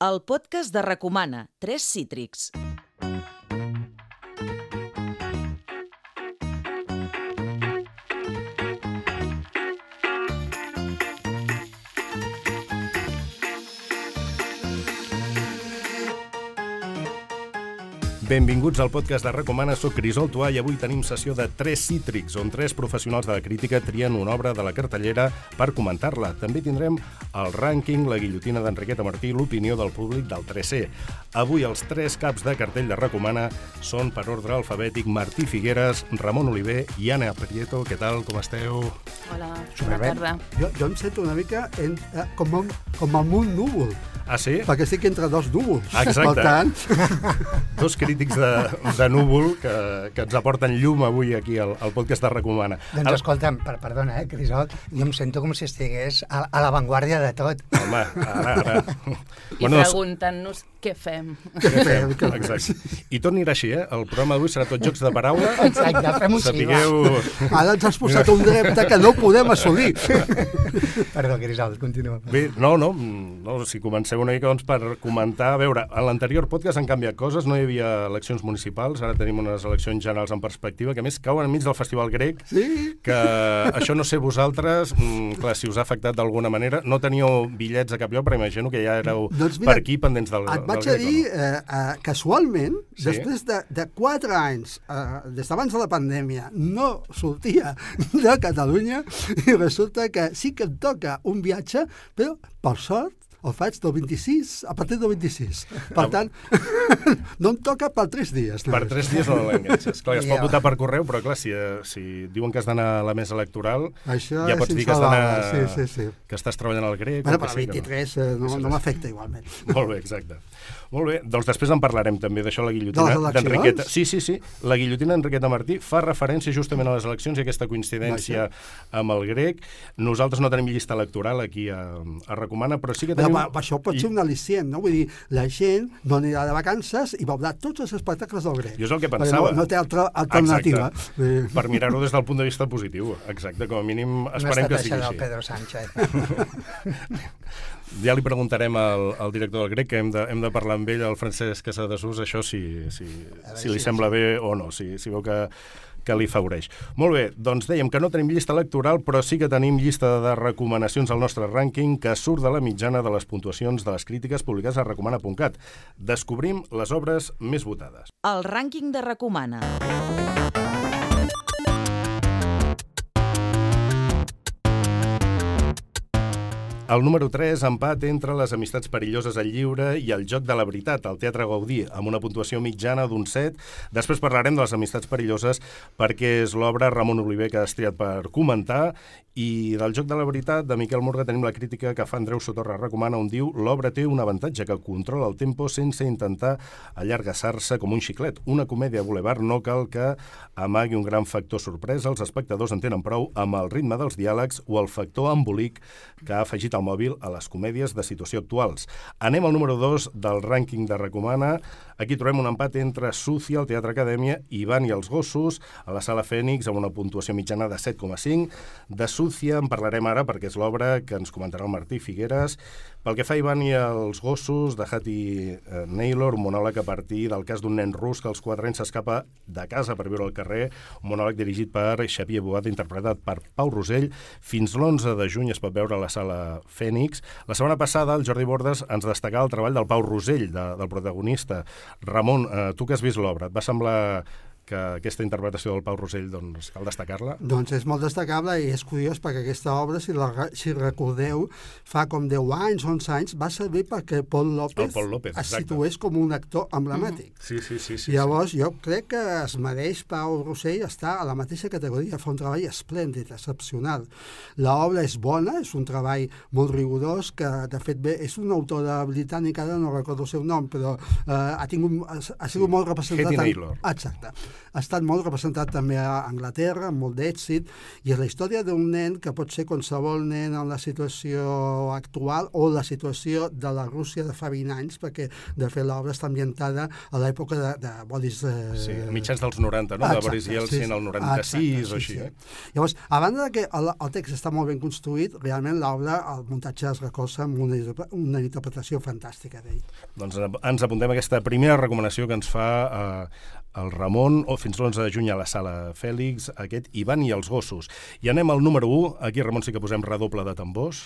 el podcast de Recomana, Tres Cítrics. Benvinguts al podcast de Recomana, soc Crisol Tuà i avui tenim sessió de Tres Cítrics, on tres professionals de la crítica trien una obra de la cartellera per comentar-la. També tindrem el rànquing, la guillotina d'Enriqueta Martí l'opinió del públic del 3C. Avui els tres caps de cartell de Recomana són per ordre alfabètic Martí Figueres, Ramon Oliver i Anna Prieto. Què tal, com esteu? Hola, bona Superbé. tarda. Jo, jo em sento una mica en, eh, com, un, com amb un núvol, Ah, sí? perquè estic entre dos núvols. Exacte. Per tant, Dos crítics de, de núvol que, que ens aporten llum avui aquí al, al podcast de Recomana. Doncs escolta'm, per, perdona, eh, Crisol, jo em sento com si estigués a, a l'avantguàrdia de tot. Home, ara, ara. I Bueno, preguntant-nos què fem. què fem? Què fem? Exacte. I tot anirà així, eh? El programa d'avui serà tot jocs de paraula. Exacte, fem un sí, Sapigueu... Ara ens has posat un repte que no podem assolir. Perdó, Crisol, continua. Bé, no, no, no, si comenceu una mica doncs, per comentar... A veure, en l'anterior podcast han canviat coses, no hi havia eleccions municipals, ara tenim unes eleccions generals en perspectiva, que a més cauen enmig del Festival Grec, Sí? que això no sé vosaltres, mm, clar, si us ha afectat d'alguna manera, no teníeu bitllets a cap lloc, però imagino que ja éreu Doncs mira, per aquí pendents del, Et del vaig a dir, eh, eh, casualment, Sí? després de, de quatre anys, eh, des d'abans de la pandèmia, no sortia de Catalunya i resulta que sí que em toca un viatge, però, per sort, el faig del 26, a partir del 26. Per tant, no em toca per tres dies. Per només. tres dies no l'enganxes. Clar, es pot votar per correu, però clar, si, eh, si diuen que has d'anar a la mesa electoral, Això ja pots dir que has d'anar... sí, sí, sí. Que estàs treballant al grec... Bueno, per no. 23 eh, no, no m'afecta igualment. Molt bé, exacte. Molt bé, doncs després en parlarem també d'això, la guillotina d'Enriqueta. Sí, sí, sí. La guillotina d'Enriqueta Martí fa referència justament a les eleccions i aquesta coincidència amb el grec. Nosaltres no tenim llista electoral aquí a, a Recomana, però sí que tenim... per, per això pot ser un al·licient, no? Vull dir, la gent no anirà de vacances i veurà tots els espectacles del grec. Jo és el que pensava. No, no té altra alternativa. Exacte. Eh, Per mirar-ho des del punt de vista positiu. Exacte, com a mínim esperem que sigui així. del Pedro Sánchez. Ja li preguntarem al, al director del grec, que hem de, hem de parlar amb ell, el Francesc Casadesús, això si, si, si li si- sembla bé o no, si, si veu que, que li favoreix. Molt bé, doncs dèiem que no tenim llista electoral, però sí que tenim llista de recomanacions al nostre rànquing que surt de la mitjana de les puntuacions de les crítiques publicades a recomana.cat. Descobrim les obres més votades. El rànquing de Recomana. El número 3, empat entre les amistats perilloses al lliure i el joc de la veritat, al Teatre Gaudí, amb una puntuació mitjana d'un 7. Després parlarem de les amistats perilloses perquè és l'obra Ramon Oliver que has triat per comentar i del joc de la veritat de Miquel Morga tenim la crítica que fa Andreu Sotorra recomana on diu l'obra té un avantatge que controla el tempo sense intentar allargassar-se com un xiclet. Una comèdia boulevard no cal que amagui un gran factor sorpresa, els espectadors en tenen prou amb el ritme dels diàlegs o el factor embolic que ha afegit mòbil a les comèdies de situació actuals. Anem al número 2 del rànquing de Recomana. Aquí trobem un empat entre Sucia, el Teatre Acadèmia, Ivan i els gossos, a la Sala Fènix, amb una puntuació mitjana de 7,5. De Sucia en parlarem ara perquè és l'obra que ens comentarà el Martí Figueres. Pel que fa a Ivan i els gossos, de Hattie eh, Naylor, un monòleg a partir del cas d'un nen rus que als 4 anys s'escapa de casa per viure al carrer, un monòleg dirigit per Xavier Boada, interpretat per Pau Rosell. Fins l'11 de juny es pot veure a la Sala Fènix. La setmana passada el Jordi Bordes ens destacava el treball del Pau Rosell, de, del protagonista. Ramon, eh, tu que has vist l'obra, et va semblar que aquesta interpretació del Pau Rosell, doncs, cal destacar-la? Doncs és molt destacable i és curiós perquè aquesta obra, si, la, si recordeu, fa com 10 anys, 11 anys, va servir perquè Pol López, El Pol López, es situés com un actor emblemàtic. Sí, sí, sí. sí, Llavors, jo crec que es mereix Pau Rossell estar a la mateixa categoria, fa un treball esplèndid, excepcional. L'obra és bona, és un treball molt rigorós, que de fet bé, és una autora britànica, ara no recordo el seu nom, però eh, ha, tingut, ha, sigut molt representat. Hetty en- Naylor. Exacte. Ha estat molt representat també a Anglaterra, amb molt d'èxit, i és la història d'un nen que pot ser qualsevol nen en la situació actual o la situació de la Rússia de fa 20 anys, perquè de fet l'obra està ambientada a l'època de, de Boris... Eh, Sí, a mitjans dels 90, no? de Boris Yeltsin, el 96 o així. sí. Eh? Llavors, a banda de que el, el text està molt ben construït, realment l'obra, el muntatge es recolza amb una, una interpretació fantàstica d'ell. Doncs eh, ens apuntem a aquesta primera recomanació que ens fa eh, el Ramon, o fins l'11 de juny a la sala Fèlix, aquest Ivan i els gossos. I anem al número 1, aquí Ramon sí que posem redoble de tambors.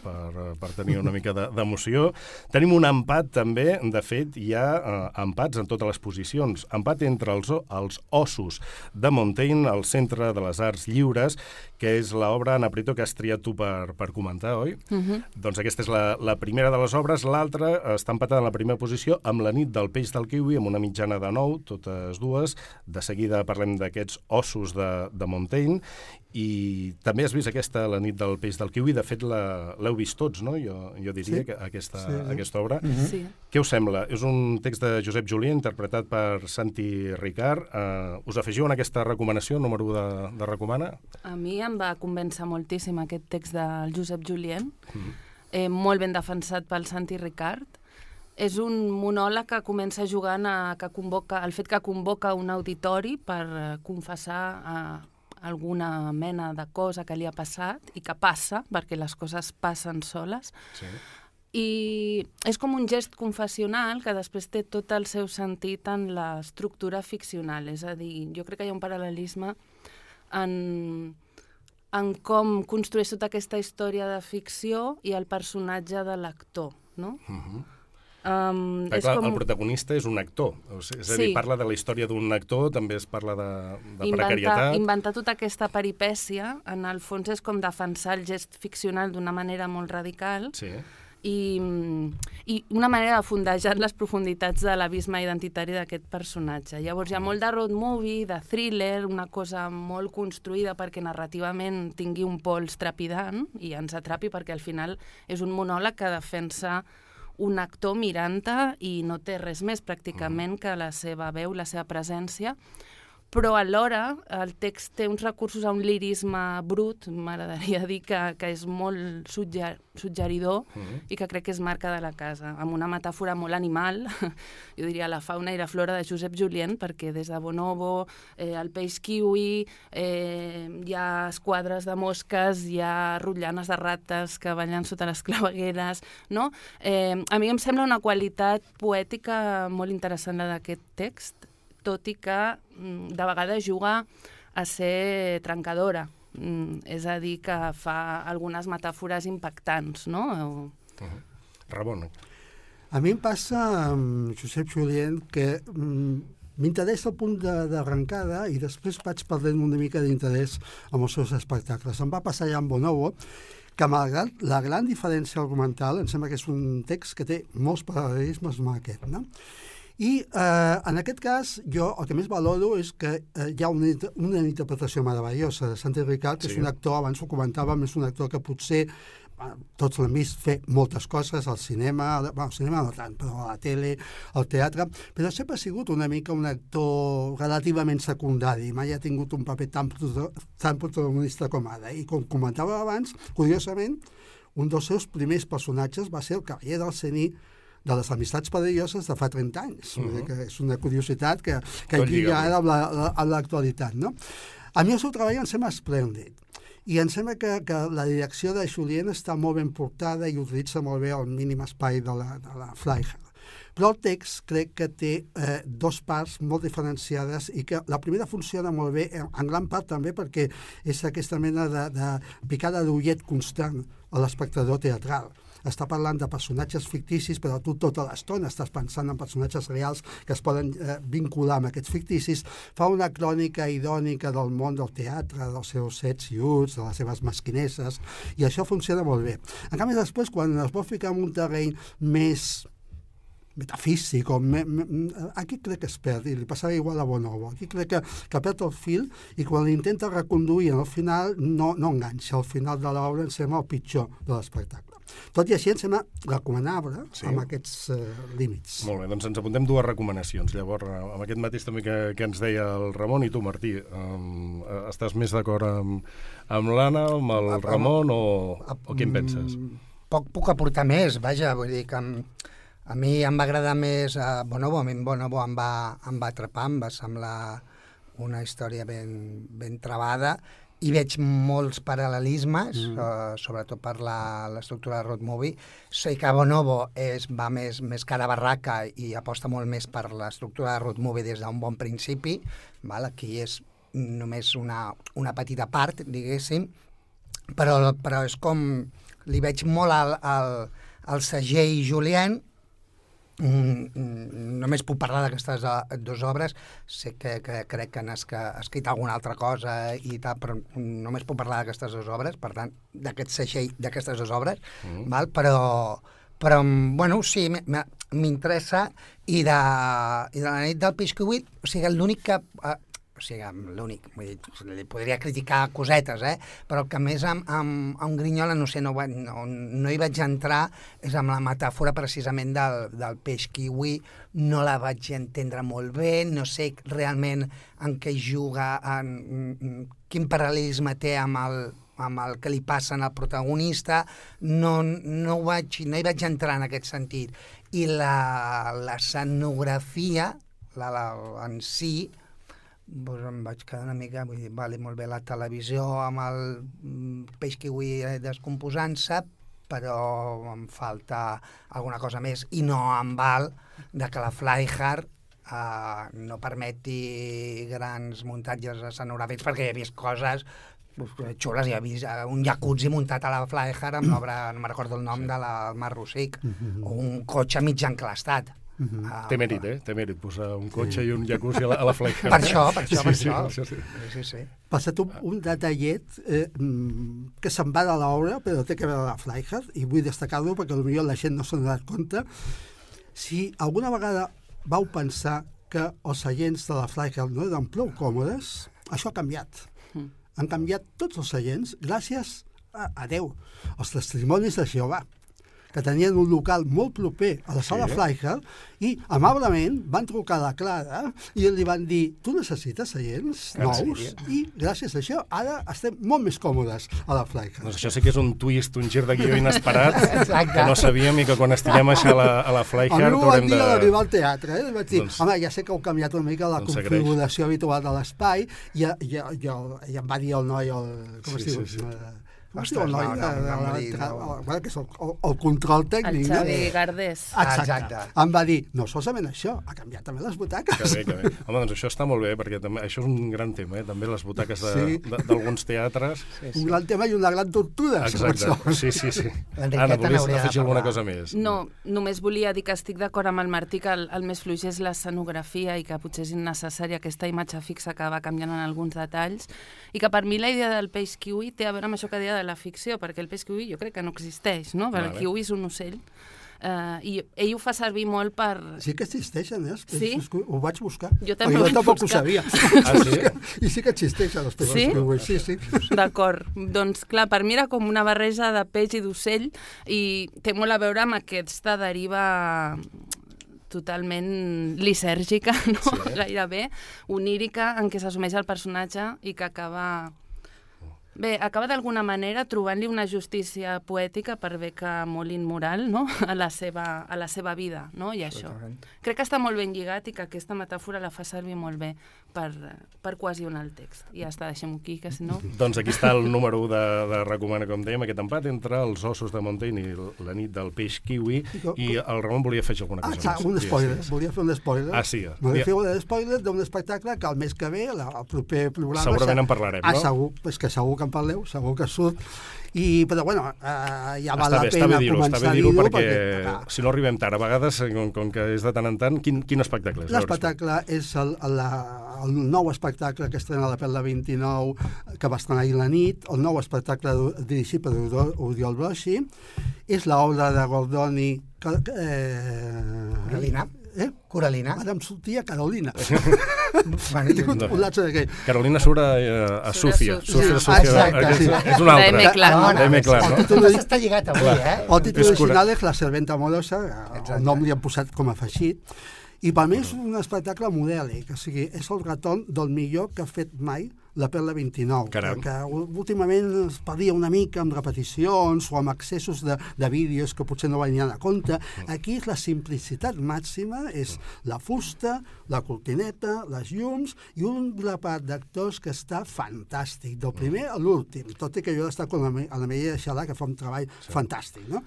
per, per tenir una mica de- d'emoció. Tenim un empat també, de fet, hi ha eh, empats en totes les posicions. Empat entre els, els ossos de Montaigne, al Centre de les Arts Lliures, que és l'obra, Anna Prieto, que has triat tu per, per comentar, oi? Uh -huh. Doncs aquesta és la, la primera de les obres, l'altra està empatada en la primera posició amb la nit del peix del kiwi, amb una mitjana de 9, totes dues. De seguida parlem d'aquests ossos de, de Montaigne, i també has vist aquesta, la nit del peix del kiwi, de fet la- l'heu vist tots, no? Jo, jo diria Sí. que aquesta, Sí, sí. aquesta obra. Sí. Què us sembla? És un text de Josep Julià, interpretat per Santi Ricard. Uh, us afegiu en aquesta recomanació, número 1 de, de Recomana? A mi em va convèncer moltíssim aquest text del Josep Julien, eh, molt ben defensat pel Santi Ricard. És un monòleg que comença jugant a que convoca, el fet que convoca un auditori per eh, confessar eh, alguna mena de cosa que li ha passat i que passa, perquè les coses passen soles, Sí. i és com un gest confessional que després té tot el seu sentit en l'estructura ficcional. És a dir, jo crec que hi ha un paral·lelisme en, en com construeix tota aquesta història de ficció i el personatge de l'actor, no? Uh -huh. Um, Perquè, clar, el protagonista és un actor, o sigui, és a dir, Sí. parla de la història d'un actor, també es parla de, de inventar, precarietat. inventar tota aquesta peripècia, en el fons és com defensar el gest ficcional d'una manera molt radical Sí. I, i una manera de fondejar les profunditats de l'abisme identitari d'aquest personatge. Llavors hi ha molt de road movie, de thriller, una cosa molt construïda perquè narrativament tingui un pols trepidant i ens atrapi perquè al final és un monòleg que defensa un actor mirant i no té res més pràcticament que la seva veu, la seva presència, però alhora el text té uns recursos a un lirisme brut, m'agradaria dir que, que és molt sugger, suggeridor Uh -huh. i que crec que és marca de la casa, amb una metàfora molt animal, jo diria la fauna i la flora de Josep Julien, perquè des de Bonobo, eh, el peix kiwi, eh, hi ha esquadres de mosques, hi ha rotllanes de rates que ballen sota les clavegueres, no? Eh, a mi em sembla una qualitat poètica molt interessant la d'aquest text, tot i que mm, de vegades juga a ser trencadora. Mm, és a dir, que fa algunes metàfores impactants, no? O- Uh -huh. Ramon, A mi em passa amb Josep Julien que mm, m'interessa el punt de- d'arrencada i després vaig perdent una mica d'interès amb els seus espectacles. Em va passar ja amb Bonobo, que malgrat la gran diferència argumental, em sembla que és un text que té molts paral·lelismes amb aquest, no? I eh, en aquest cas, jo el que més valoro és que eh, hi ha una, una interpretació meravellosa de Santi Ricard, que Sí. és un actor, abans ho comentàvem, és un actor que potser tots l'hem vist fer moltes coses al cinema, al bueno, al cinema no tant, però a la tele, al teatre, però sempre ha sigut una mica un actor relativament secundari, mai ha tingut un paper tan, tan protagonista com ara. I com comentava abans, curiosament, un dels seus primers personatges va ser el cavaller del Cení de les amistats perilloses de fa 30 anys. Uh -huh. que és una curiositat que, que Tot lliga lliga ara amb la- la- l'actualitat. No? A mi el seu treball em sembla esplèndid. I em sembla que, que la direcció de Julien està molt ben portada i utilitza molt bé el mínim espai de la, de la Freiherr. Però el text crec que té eh, dos parts molt diferenciades i que la primera funciona molt bé, en, en gran part també perquè és aquesta mena de, de picada d'ullet constant a l'espectador teatral està parlant de personatges ficticis, però tu tota l'estona estàs pensant en personatges reals que es poden eh, vincular amb aquests ficticis, fa una crònica idònica del món del teatre, dels seus sets i uts, de les seves mesquineses, i això funciona molt bé. En canvi, després, quan es vol ficar en un terreny més metafísic, o me, me, aquí crec que es perd, i li passava igual a Bonobo, aquí crec que, que perd el fil i quan l'intenta reconduir al final no, no enganxa, al final de l'obra em sembla el pitjor de l'espectacle. Tot i així em sembla recomanable Sí. amb aquests uh, límits. Molt bé, doncs ens apuntem dues recomanacions. Llavors, eh, amb aquest mateix també que, que ens deia el Ramon i tu, Martí, um, estàs més d'acord amb, amb l'Anna, amb el Amb- Ramon o, o què en penses? Poc puc aportar més, vaja, vull dir que em, a mi em va agradar més uh, Bonobo, a mi Bonobo em va, em va atrapar, em va semblar una història ben, ben trebada i veig molts paral·lelismes, mm. uh, sobretot per la- l'estructura de road movie. Sé que Bonobo és, va més, més cara a barraca i aposta molt més per l'estructura de road movie des d'un bon principi. Val? Aquí és només una, una petita part, diguéssim, però, però és com... Li veig molt al, al, al segell Julien, Mm, mm, només puc parlar d'aquestes eh, dues obres, sé que, que crec que ha escrit alguna altra cosa i tal, però només puc parlar d'aquestes dues obres, per tant, d'aquest segell d'aquestes dues obres, mm. val? però, però, mm, bueno, sí, m'interessa i de, i de la nit del vull, o sigui, l'únic que... Eh, o sigui, l'únic, vull dir, li podria criticar cosetes, eh? però el que més amb, amb, amb Grinyola, no sé, no, no, no hi vaig entrar, és amb la metàfora precisament del, del peix kiwi, no la vaig entendre molt bé, no sé realment en què juga, en, en quin paral·lelisme té amb el, amb el que li passa al protagonista, no, no, ho vaig, no hi vaig entrar en aquest sentit. I la, la escenografia, la, la, en si, doncs em vaig quedar una mica, vull dir, vale, molt bé la televisió amb el mm, peix kiwi eh, descomposant-se, però em falta alguna cosa més. I no em val de que la Flyhard uh, no permeti grans muntatges escenogràfics perquè he vist coses xules, hi ha vist eh, un jacuzzi muntat a la Flyhard amb l'obra, no me recordo el nom, de la Mar Rosic, o un cotxe mig enclastat. Ah, Té mèrit, eh? Té mèrit posar un cotxe i un jacuzzi a la, a la fleca. Per això, per això, per sí, això. Sí, sí, Sí, sí, sí. Passat un, un detallet eh, mm, que se'n va de l'obra, però té que veure la Flyhard, i vull destacar-lo perquè potser la gent no s'ha donat compte. Si alguna vegada vau pensar que els seients de la Flyhard no eren prou còmodes, això ha canviat. Han canviat tots els seients gràcies a, a Déu, els testimonis de Jehovà que tenien un local molt proper a la sala Sí. Flyhard i amablement van trucar a la Clara i li van dir tu necessites seients En nous i gràcies a això ara estem molt més còmodes a la Flyhard. Doncs això sí que és un twist, un gir de guió inesperat, Exacte. que no sabíem i que quan estiguem això a la, a la a mi m'ho van dir de... a l'arribar al teatre, eh? Vaig dir, Doncs- home, ja sé que heu canviat una mica la doncs configuració habitual de l'espai, i, i, i, i, em va dir el noi, el, com Sí, es diu? sí, sí. Eh, Ostres, el no, no, no el- bueno, que és el, el, el control El tècnic, Xavi no? Gardés. Exacte. Exacte. Em va dir, no solament això, ha canviat també les butaques. Que bé, que bé. Home, doncs això està molt bé, perquè també, això és un gran tema, eh? també les butaques de- Sí. d'alguns teatres. sí, Un gran tema i una gran tortura. Exacte, sí, sí, sí. Anna, volies afegir alguna cosa més? No, només volia dir que estic d'acord amb el Martí que el, el més fluix és l'escenografia i que potser és innecessària aquesta imatge fixa que va canviant en alguns detalls i que per mi la idea del peix kiwi té a veure amb això que deia de la ficció, perquè el peix kiwi jo crec que no existeix, no? Perquè Vale. el kiwi és un ocell uh, i ell ho fa servir molt per... Sí que existeixen, eh? els Sí? peixos. Ho vaig buscar. Jo també vaig jo tampoc buscar. ho sabia. Ah, sí? I sí que existeixen els peixos Sí? kiwi. Sí, sí. D'acord. Doncs clar, per mi era com una barreja de peix i d'ocell i té molt a veure amb aquesta deriva totalment lisèrgica, no? Sí. gairebé, onírica, en què s'assumeix el personatge i que acaba... Bé, acaba d'alguna manera trobant-li una justícia poètica per bé que molt immoral no? a, la seva, a la seva vida, no? i això. Crec que està molt ben lligat i que aquesta metàfora la fa servir molt bé per, per cohesionar el text. I ja està, deixem-ho aquí, que si no... Doncs aquí està el número 1 de, de Recomana, com dèiem, aquest empat entre els ossos de Montaigne i la nit del peix kiwi, com- i el Ramon volia afegir alguna Ah, cosa clar, més. un spoiler. digues. Volia fer un spoiler. Ah, sí. Volia Ja. fer un spoiler d'un espectacle que el mes que ve, la, el proper programa... Segurament se- en parlarem, ah, no? segur, és que segur que en parleu, segur que surt. I, però bueno, eh, ja val Està la bé, pena està començar a dir-ho dir-ho perquè, clar, si no arribem tard, a vegades, com, com que és de tant en tant, quin, quin espectacle és? L'espectacle és el, el, el nou espectacle que estrena la Perla 29, que va estrenar ahir la nit, el nou espectacle dirigit per Oriol- Brossi, és l'obra de Gordoni... Eh, Galina. Eh? Coralina. Ara em sortia Carolina. Bueno, He tingut No. un latge d'aquell. Carolina surt a, a, a Surt a Sofia. Sofia. Sofia, Sí, exacte, aquest sí. és un altre. La M clara. Perdona, La M clara, el no? títol està lligat avui, eh? El títol original és La serventa amorosa, el nom li han posat com a afegit, i per mi és un espectacle modèlic, o sigui, és el retorn del millor que ha fet mai la Perla 29, Caram. que, que últimament es perdia una mica amb repeticions o amb accessos de, de vídeos que potser no venien a compte. Aquí és la simplicitat màxima, és la fusta, la cortineta, les llums i un grapat d'actors que està fantàstic, del primer a l'últim, tot i que jo he estat amb la, amb la Mireia Xalà, que fa un treball fantàstic, no?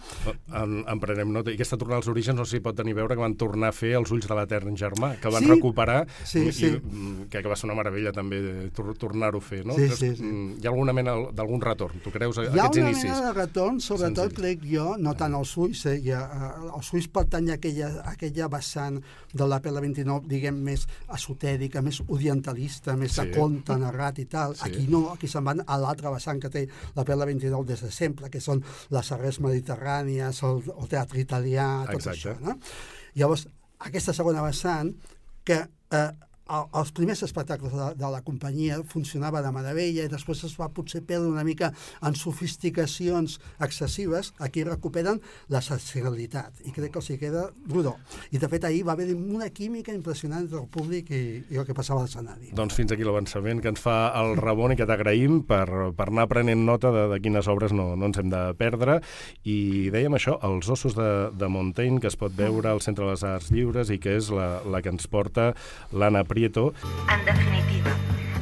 En, en prenem nota. I aquesta tornada als orígens no sé si pot tenir a veure que van tornar a fer Els ulls de l'etern germà, que van Sí. recuperar Sí, i, sí. i mm, crec que va ser una meravella també de tor tornar-ho a fer, no? Sí, sí, sí. mm, Hi ha alguna mena d'algun retorn? Tu creus a, Hi ha aquests una inicis? mena de retorn, sobretot Senzill. crec jo, no tant als Suïs, eh, ja, eh, els Suïs pertany a aquella, a aquella vessant de la Perla 29, diguem, més esotèrica, més orientalista, més Sí. de conte narrat i tal. Sí. Aquí no, aquí se'n van a l'altra vessant que té la Perla 29 des de sempre, que són les arrels mediterrànies, el, el teatre italià, tot Exacte. això. No? Llavors, aquesta segona vessant, que eh, el- els primers espectacles de, de la companyia funcionava de meravella i després es va potser perdre una mica en sofisticacions excessives, aquí recuperen la sensibilitat i crec que els hi queda rodó. I de fet ahir va haver una química impressionant entre el públic i, i el que passava a l'escenari. Doncs fins aquí l'avançament que ens fa el Ramon i que t'agraïm per, per anar prenent nota de, de quines obres no, no ens hem de perdre. I dèiem això, els ossos de, de Montaigne, que es pot veure al Centre de les Arts Lliures i que és la, la que ens porta l'Anna Prieto. En definitiva,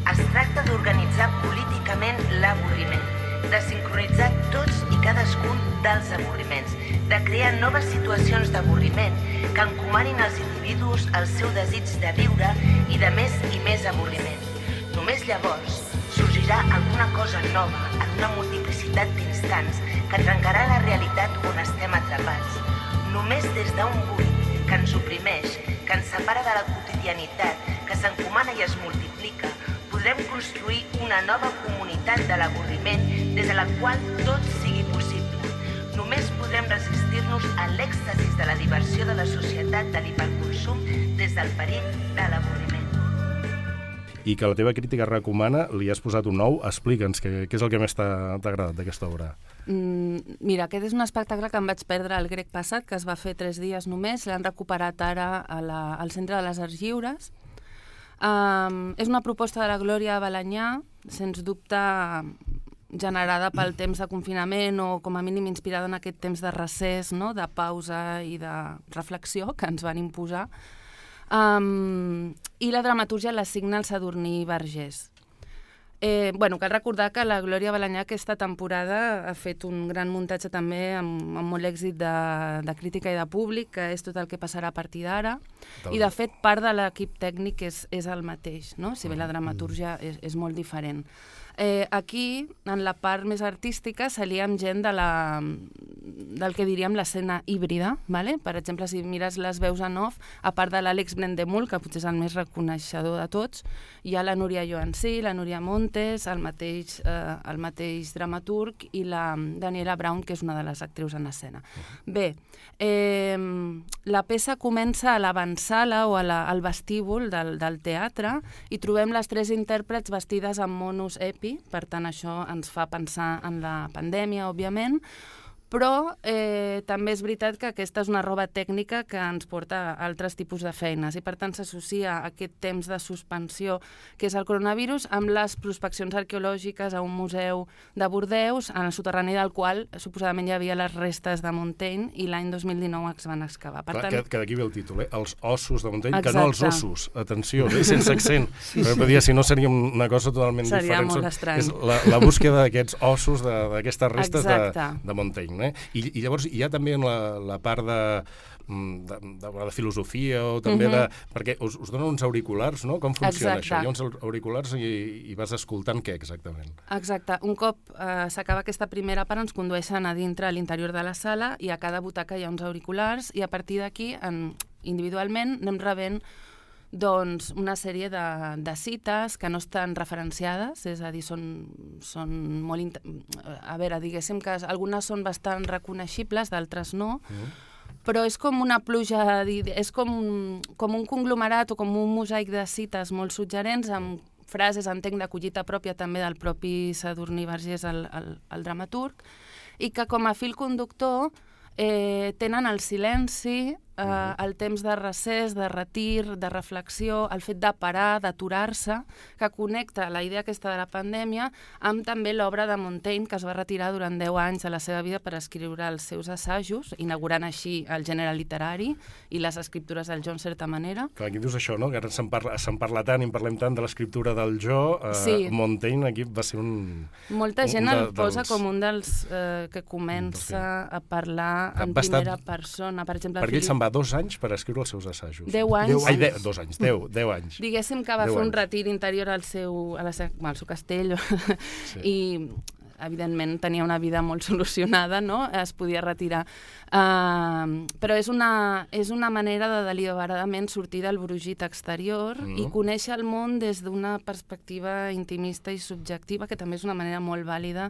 es tracta d'organitzar políticament l'avorriment, de sincronitzar tots i cadascun dels avorriments, de crear noves situacions d'avorriment que encomanin als individus el seu desig de viure i de més i més avorriment. Només llavors sorgirà alguna cosa nova en una multiplicitat d'instants que trencarà la realitat on estem atrapats. Només des d'un buit que ens oprimeix, que ens separa de la quotidianitat, que s'encomana i es multiplica, podrem construir una nova comunitat de l'avorriment des de la qual tot sigui possible. Només podrem resistir-nos a l'èxtasis de la diversió de la societat de l'hiperconsum des del perill de l'avorriment. i que la teva crítica recomana, li has posat un nou, explica'ns què, què és el que més t'ha t'ha agradat d'aquesta obra. Mm, mira, aquest és un espectacle que em vaig perdre el grec passat, que es va fer tres dies només, l'han recuperat ara a la, al Centre de les Arts Lliures. Um, és una proposta de la Glòria Balanyà, sens dubte generada pel temps de confinament o com a mínim inspirada en aquest temps de recés, no? de pausa i de reflexió que ens van imposar. Um, I la dramatúrgia l'assigna el Sadurní Vergés. Eh, bueno, cal recordar que la Glòria Balanyà aquesta temporada ha fet un gran muntatge també amb, amb molt èxit de, de crítica i de públic, que és tot el que passarà a partir d'ara. I, de fet, part de l'equip tècnic és, és el mateix, no? si bé la dramatúrgia és, és molt diferent. Eh, aquí, en la part més artística, salia amb gent de la, del que diríem l'escena híbrida. Vale? Per exemple, si mires les veus en off, a part de l'Àlex Brendemul, que potser és el més reconeixedor de tots, hi ha la Núria Joansí, la Núria Montes, el mateix, eh, el mateix dramaturg i la Daniela Brown, que és una de les actrius en escena. Bé, eh, la peça comença a l'avançala o a la, al vestíbul del, del teatre i trobem les tres intèrprets vestides amb monos epi, per tant això ens fa pensar en la pandèmia, òbviament, però eh, també és veritat que aquesta és una roba tècnica que ens porta a altres tipus de feines i per tant s'associa aquest temps de suspensió que és el coronavirus amb les prospeccions arqueològiques a un museu de Bordeus en el soterrani del qual suposadament hi havia les restes de Montaigne i l'any 2019 es van excavar. Per Clar, tant, que, que d'aquí ve el títol, eh? Els ossos de Montaigne, que no els Exacte. ossos, atenció, eh? sense accent. sí, sí. Dir, si no seria una cosa totalment Seria diferent. molt Són- estrany. És la, la búsqueda d'aquests ossos, de- d'aquestes restes de, Exacte. de Montaigne. Eh? I, I llavors hi ha també la, la part de, mm, de, de, de filosofia o també de... Perquè us, us donen uns auriculars, no? Com funciona Exacte. això? Hi ha uns auriculars i, i vas escoltant què exactament? Exacte. Un cop eh, s'acaba aquesta primera part, ens condueixen a dintre, a l'interior de la sala, i a cada butaca hi ha uns auriculars, i a partir d'aquí, en- individualment, anem rebent doncs, una sèrie de, de cites que no estan referenciades, és a dir, són, són molt... A veure, diguéssim que algunes són bastant reconeixibles, d'altres no, però és com una pluja, és com, com un conglomerat o com un mosaic de cites molt suggerents amb frases, entenc, de collita pròpia també del propi Sadurní Vergés, el, el, el dramaturg, i que com a fil conductor eh, tenen el silenci, eh, el temps de recés, de retir, de reflexió, el fet de parar, d'aturar-se, que connecta la idea aquesta de la pandèmia amb també l'obra de Montaigne, que es va retirar durant 10 anys de la seva vida per escriure els seus assajos, inaugurant així el gènere literari i les escriptures del jo en certa manera. Clar, aquí dius això, no? Que ara se'n parla, se'n parla tant i en parlem tant de l'escriptura del jo. Eh, Sí. Montaigne aquí va ser un... Molta Un gent de- el posa dels- com un dels eh, que comença a parlar en estar- primera persona. Per exemple, Perquè ell Philip- se'n va dos anys per escriure els seus assajos. 10 anys. Deu Ai, anys. de, dos anys, deu, deu anys. Diguéssim que va Deu fer un anys. retir interior al seu, a la seva, al seu castell Sí. i evidentment tenia una vida molt solucionada, no? es podia retirar. Uh, però és una, és una manera de deliberadament sortir del brugit exterior Mm. i conèixer el món des d'una perspectiva intimista i subjectiva, que també és una manera molt vàlida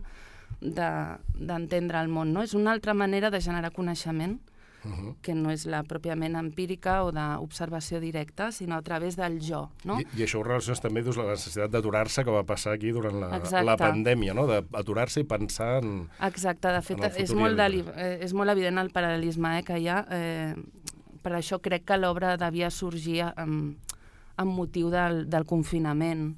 de- d'entendre el món. No? És una altra manera de generar coneixement Uh que no és la pròpiament empírica o d'observació directa, sinó a través del jo, no? I, I això ho relaciones també, dius, la necessitat d'aturar-se que va passar aquí durant la, Exacte. la pandèmia, no? D'aturar-se i pensar en... Exacte, de fet, és molt, deli- eh, és molt evident el paral·lelisme eh, que hi ha. Eh, per això crec que l'obra devia sorgir amb, amb motiu del, del confinament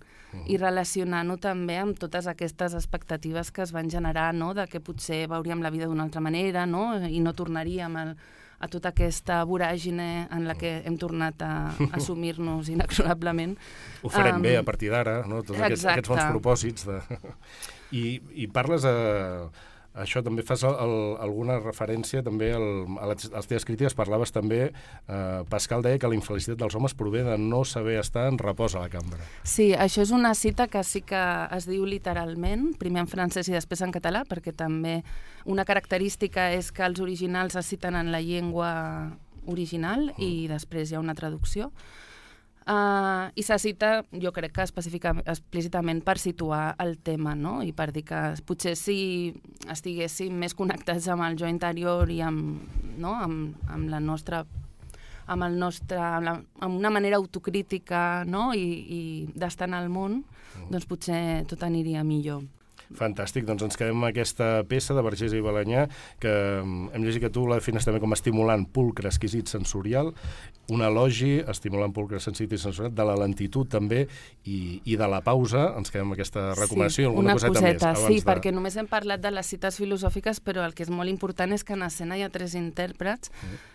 i relacionant-ho també amb totes aquestes expectatives que es van generar, no? de que potser veuríem la vida d'una altra manera no? i no tornaríem a, a tota aquesta voràgine en la que hem tornat a, a assumir-nos inexorablement. Ho farem Am, bé a partir d'ara, no? Tots aquests, aquests bons propòsits. De... I, I parles a... Això també fas el, el, alguna referència també al, a les, a les teves crítiques, parlaves també, eh, Pascal deia que la infelicitat dels homes prové de no saber estar en repòs a la cambra. Sí, això és una cita que sí que es diu literalment, primer en francès i després en català, perquè també una característica és que els originals es citen en la llengua original i després hi ha una traducció. Uh, I se cita, jo crec que explícitament per situar el tema, no? I per dir que potser si estiguéssim més connectats amb el jo interior i amb, no? amb, amb la nostra amb, el nostre, amb, la, amb una manera autocrítica no? I, i d'estar en el món, doncs potser tot aniria millor. Fantàstic, doncs ens quedem amb aquesta peça de Vergés i Balanyà, que mm, hem llegit que tu la defines també com estimulant pulcre exquisit sensorial, un elogi estimulant pulcre sensitiu i sensorial, de la lentitud també i, i de la pausa, ens quedem amb aquesta recomanació. I alguna una coseta, coseta, més. sí, de- perquè només hem parlat de les cites filosòfiques, però el que és molt important és que en escena hi ha tres intèrprets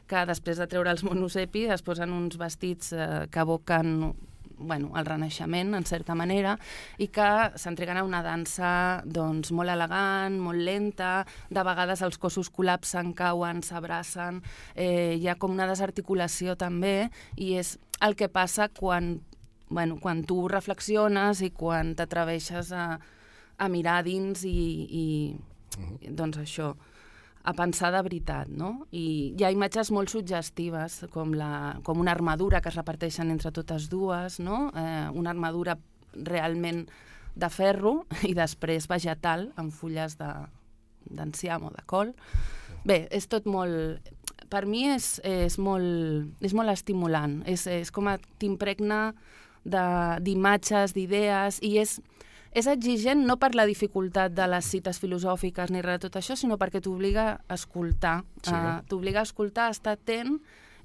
que després de treure els monosepi es posen uns vestits eh, que evoquen bueno, el renaixement, en certa manera, i que s'entreguen a una dansa doncs, molt elegant, molt lenta, de vegades els cossos col·lapsen, cauen, s'abracen, eh, hi ha com una desarticulació també, i és el que passa quan, bueno, quan tu reflexiones i quan t'atreveixes a, a mirar dins i, i doncs això, a pensar de veritat, no? I hi ha imatges molt suggestives, com, la, com una armadura que es reparteixen entre totes dues, no? Eh, una armadura realment de ferro i després vegetal, amb fulles de- d'enciam o de col. Bé, és tot molt... Per mi és, és, molt, és molt estimulant, és, és com t'impregna de- d'imatges, d'idees, i és, és exigent no per la dificultat de les cites filosòfiques ni res de tot això, sinó perquè t'obliga a escoltar. Sí. Uh, t'obliga a escoltar, a estar atent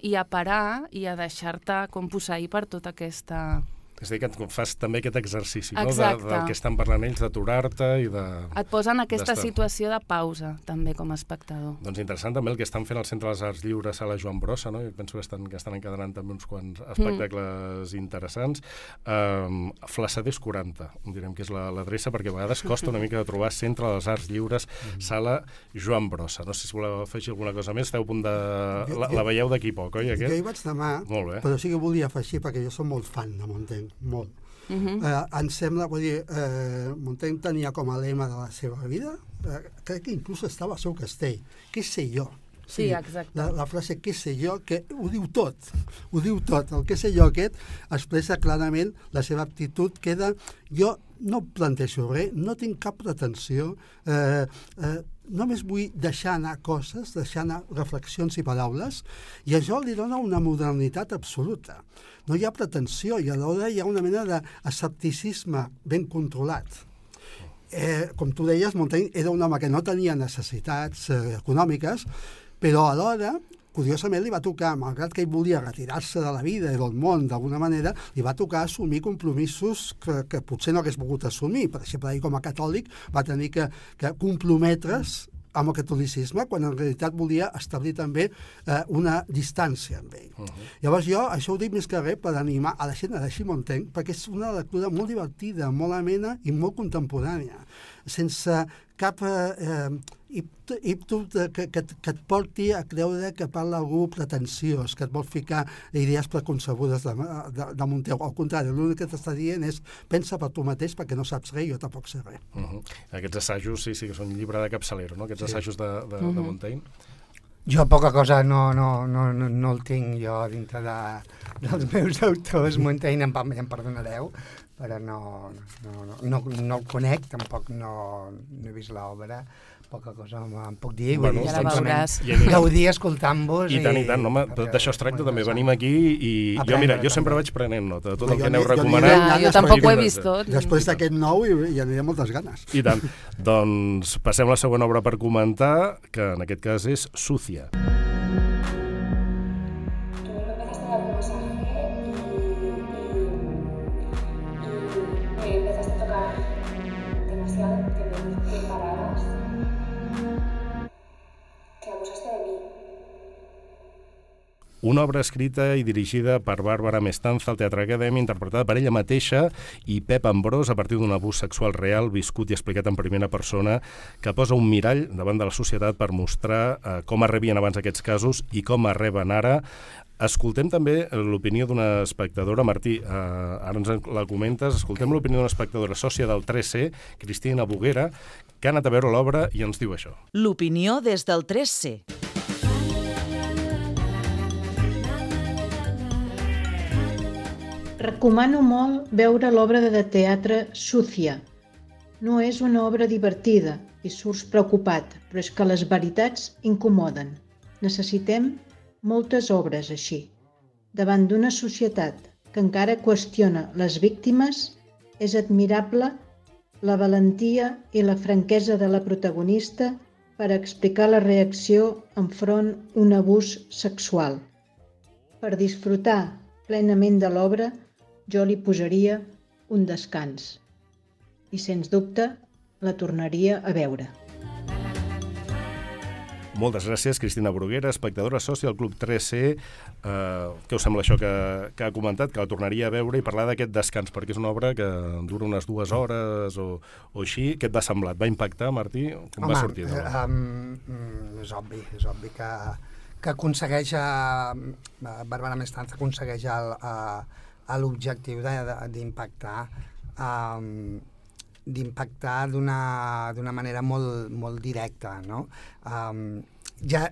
i a parar i a deixar-te com posseir per tota aquesta... És a dir, que et fas també aquest exercici, no? De, Exacte. del que estan parlant ells, d'aturar-te i de... Et posa en aquesta situació de pausa, també, com a espectador. Doncs interessant també el que estan fent al Centre dels Arts Lliures a la Joan Brossa, no? Jo penso que estan, que estan encadenant també uns quants espectacles mm. interessants. Um, Flassaders 40, direm que és la- l'adreça, perquè a vegades costa una mica de trobar Centre dels Arts Lliures, sala Joan Brossa. No sé si voleu afegir alguna cosa més, esteu a punt de... Jo- La, jo- la veieu d'aquí poc, oi, Jo aquest? hi vaig demà, Molt bé. però sí que volia afegir, perquè jo soc molt fan de Montaigne, molt. Uh -huh. Eh, em sembla, vull dir, eh, Montaigne tenia com a lema de la seva vida, eh, crec que inclús estava al seu castell, què sé jo? Sí, exacte. La, la frase què sé jo, que ho diu tot, ho diu tot. El què sé jo aquest expressa clarament la seva actitud, queda... Jo no plantejo res, no tinc cap pretensió, eh, eh, només vull deixar anar coses, deixar anar reflexions i paraules, i això li dona una modernitat absoluta. No hi ha pretensió i alhora hi ha una mena d'escepticisme ben controlat. Eh, com tu deies, Montaigne era un home que no tenia necessitats eh, econòmiques, però alhora curiosament li va tocar, malgrat que ell volia retirar-se de la vida i del món d'alguna manera, li va tocar assumir compromisos que, que potser no hagués volgut assumir. Per exemple, ell com a catòlic va tenir que, que comprometre's amb el catolicisme quan en realitat volia establir també eh, una distància amb ell. Uh -huh. Llavors jo això ho dic més que res per animar a la gent a llegir Montaigne perquè és una lectura molt divertida, molt amena i molt contemporània, sense cap eh, íptul que, que, que et porti a creure que parla algú pretensiós, que et vol ficar idees preconcebudes de, de, de Monteu. Al contrari, l'únic que t'està dient és pensa per tu mateix perquè no saps res i jo tampoc sé res. Uh -huh. Aquests assajos, sí, sí, que són llibre de capçalero, no? Aquests sí. assajos de, de, uh -huh. de Montaigne. Jo poca cosa no, no, no, no, no el tinc jo dintre de, dels meus autors. Montaigne em, em perdonareu, però no, no, no, no, no el conec, tampoc no, no he vist l'obra poca cosa em puc dir. Bueno, ja la veuràs. Gaudir escoltant-vos. I, I tant, i tant. Home, d'això es tracta també. Venim aquí i jo, mira, jo sempre vaig prenent nota de tot el que aneu recomanant. Ja, jo tampoc ho he vist tot. Després d'aquest nou hi, hi aniré moltes ganes. I tant. doncs passem a la segona obra per comentar, que en aquest cas és Sucia. Sucia. Una obra escrita i dirigida per Bàrbara Mestanza al Teatre Acadèmia, interpretada per ella mateixa i Pep Ambrós a partir d'un abús sexual real viscut i explicat en primera persona que posa un mirall davant de la societat per mostrar eh, com arrebien abans aquests casos i com arreben ara. Escoltem també l'opinió d'una espectadora, Martí, eh, ara ens la comentes, escoltem l'opinió d'una espectadora sòcia del 3C, Cristina Boguera, que ha anat a veure l'obra i ens diu això. L'opinió des del 3C. Recomano molt veure l'obra de teatre Súcia. No és una obra divertida i surts preocupat, però és que les veritats incomoden. Necessitem moltes obres així. Davant d'una societat que encara qüestiona les víctimes, és admirable la valentia i la franquesa de la protagonista per explicar la reacció enfront un abús sexual. Per disfrutar plenament de l'obra, jo li posaria un descans i, sens dubte, la tornaria a veure. Moltes gràcies, Cristina Bruguera, espectadora sòcia del Club 3C. Eh, què us sembla això que, que ha comentat? Que la tornaria a veure i parlar d'aquest descans, perquè és una obra que dura unes dues hores o, o així. Què et va semblar? Et va impactar, Martí? Com Home, va sortir? Eh, um, és obvi, és obvi que, que aconsegueix, uh, Bàrbara Mestanza aconsegueix el, uh, a l'objectiu d'impactar um, d'impactar d'una manera molt, molt directa. No? Um, ja,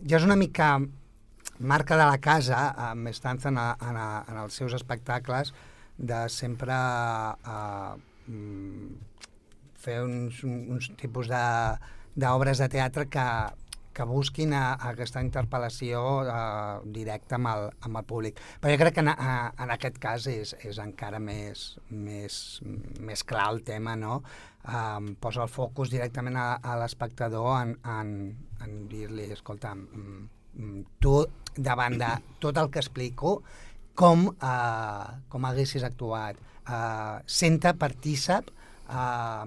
ja és una mica marca de la casa, amb estança en, a, en, a, en els seus espectacles, de sempre uh, fer uns, uns tipus d'obres de, de teatre que, que busquin a, a aquesta interpel·lació uh, directa amb el, amb el públic. Però jo crec que en, a, en aquest cas és, és encara més, més, més clar el tema, no? Um, posa el focus directament a, a l'espectador en, en, en dir-li, escolta, mm, mm, tu davant de tot el que explico, com, uh, com haguessis actuat. Uh, senta partícip uh,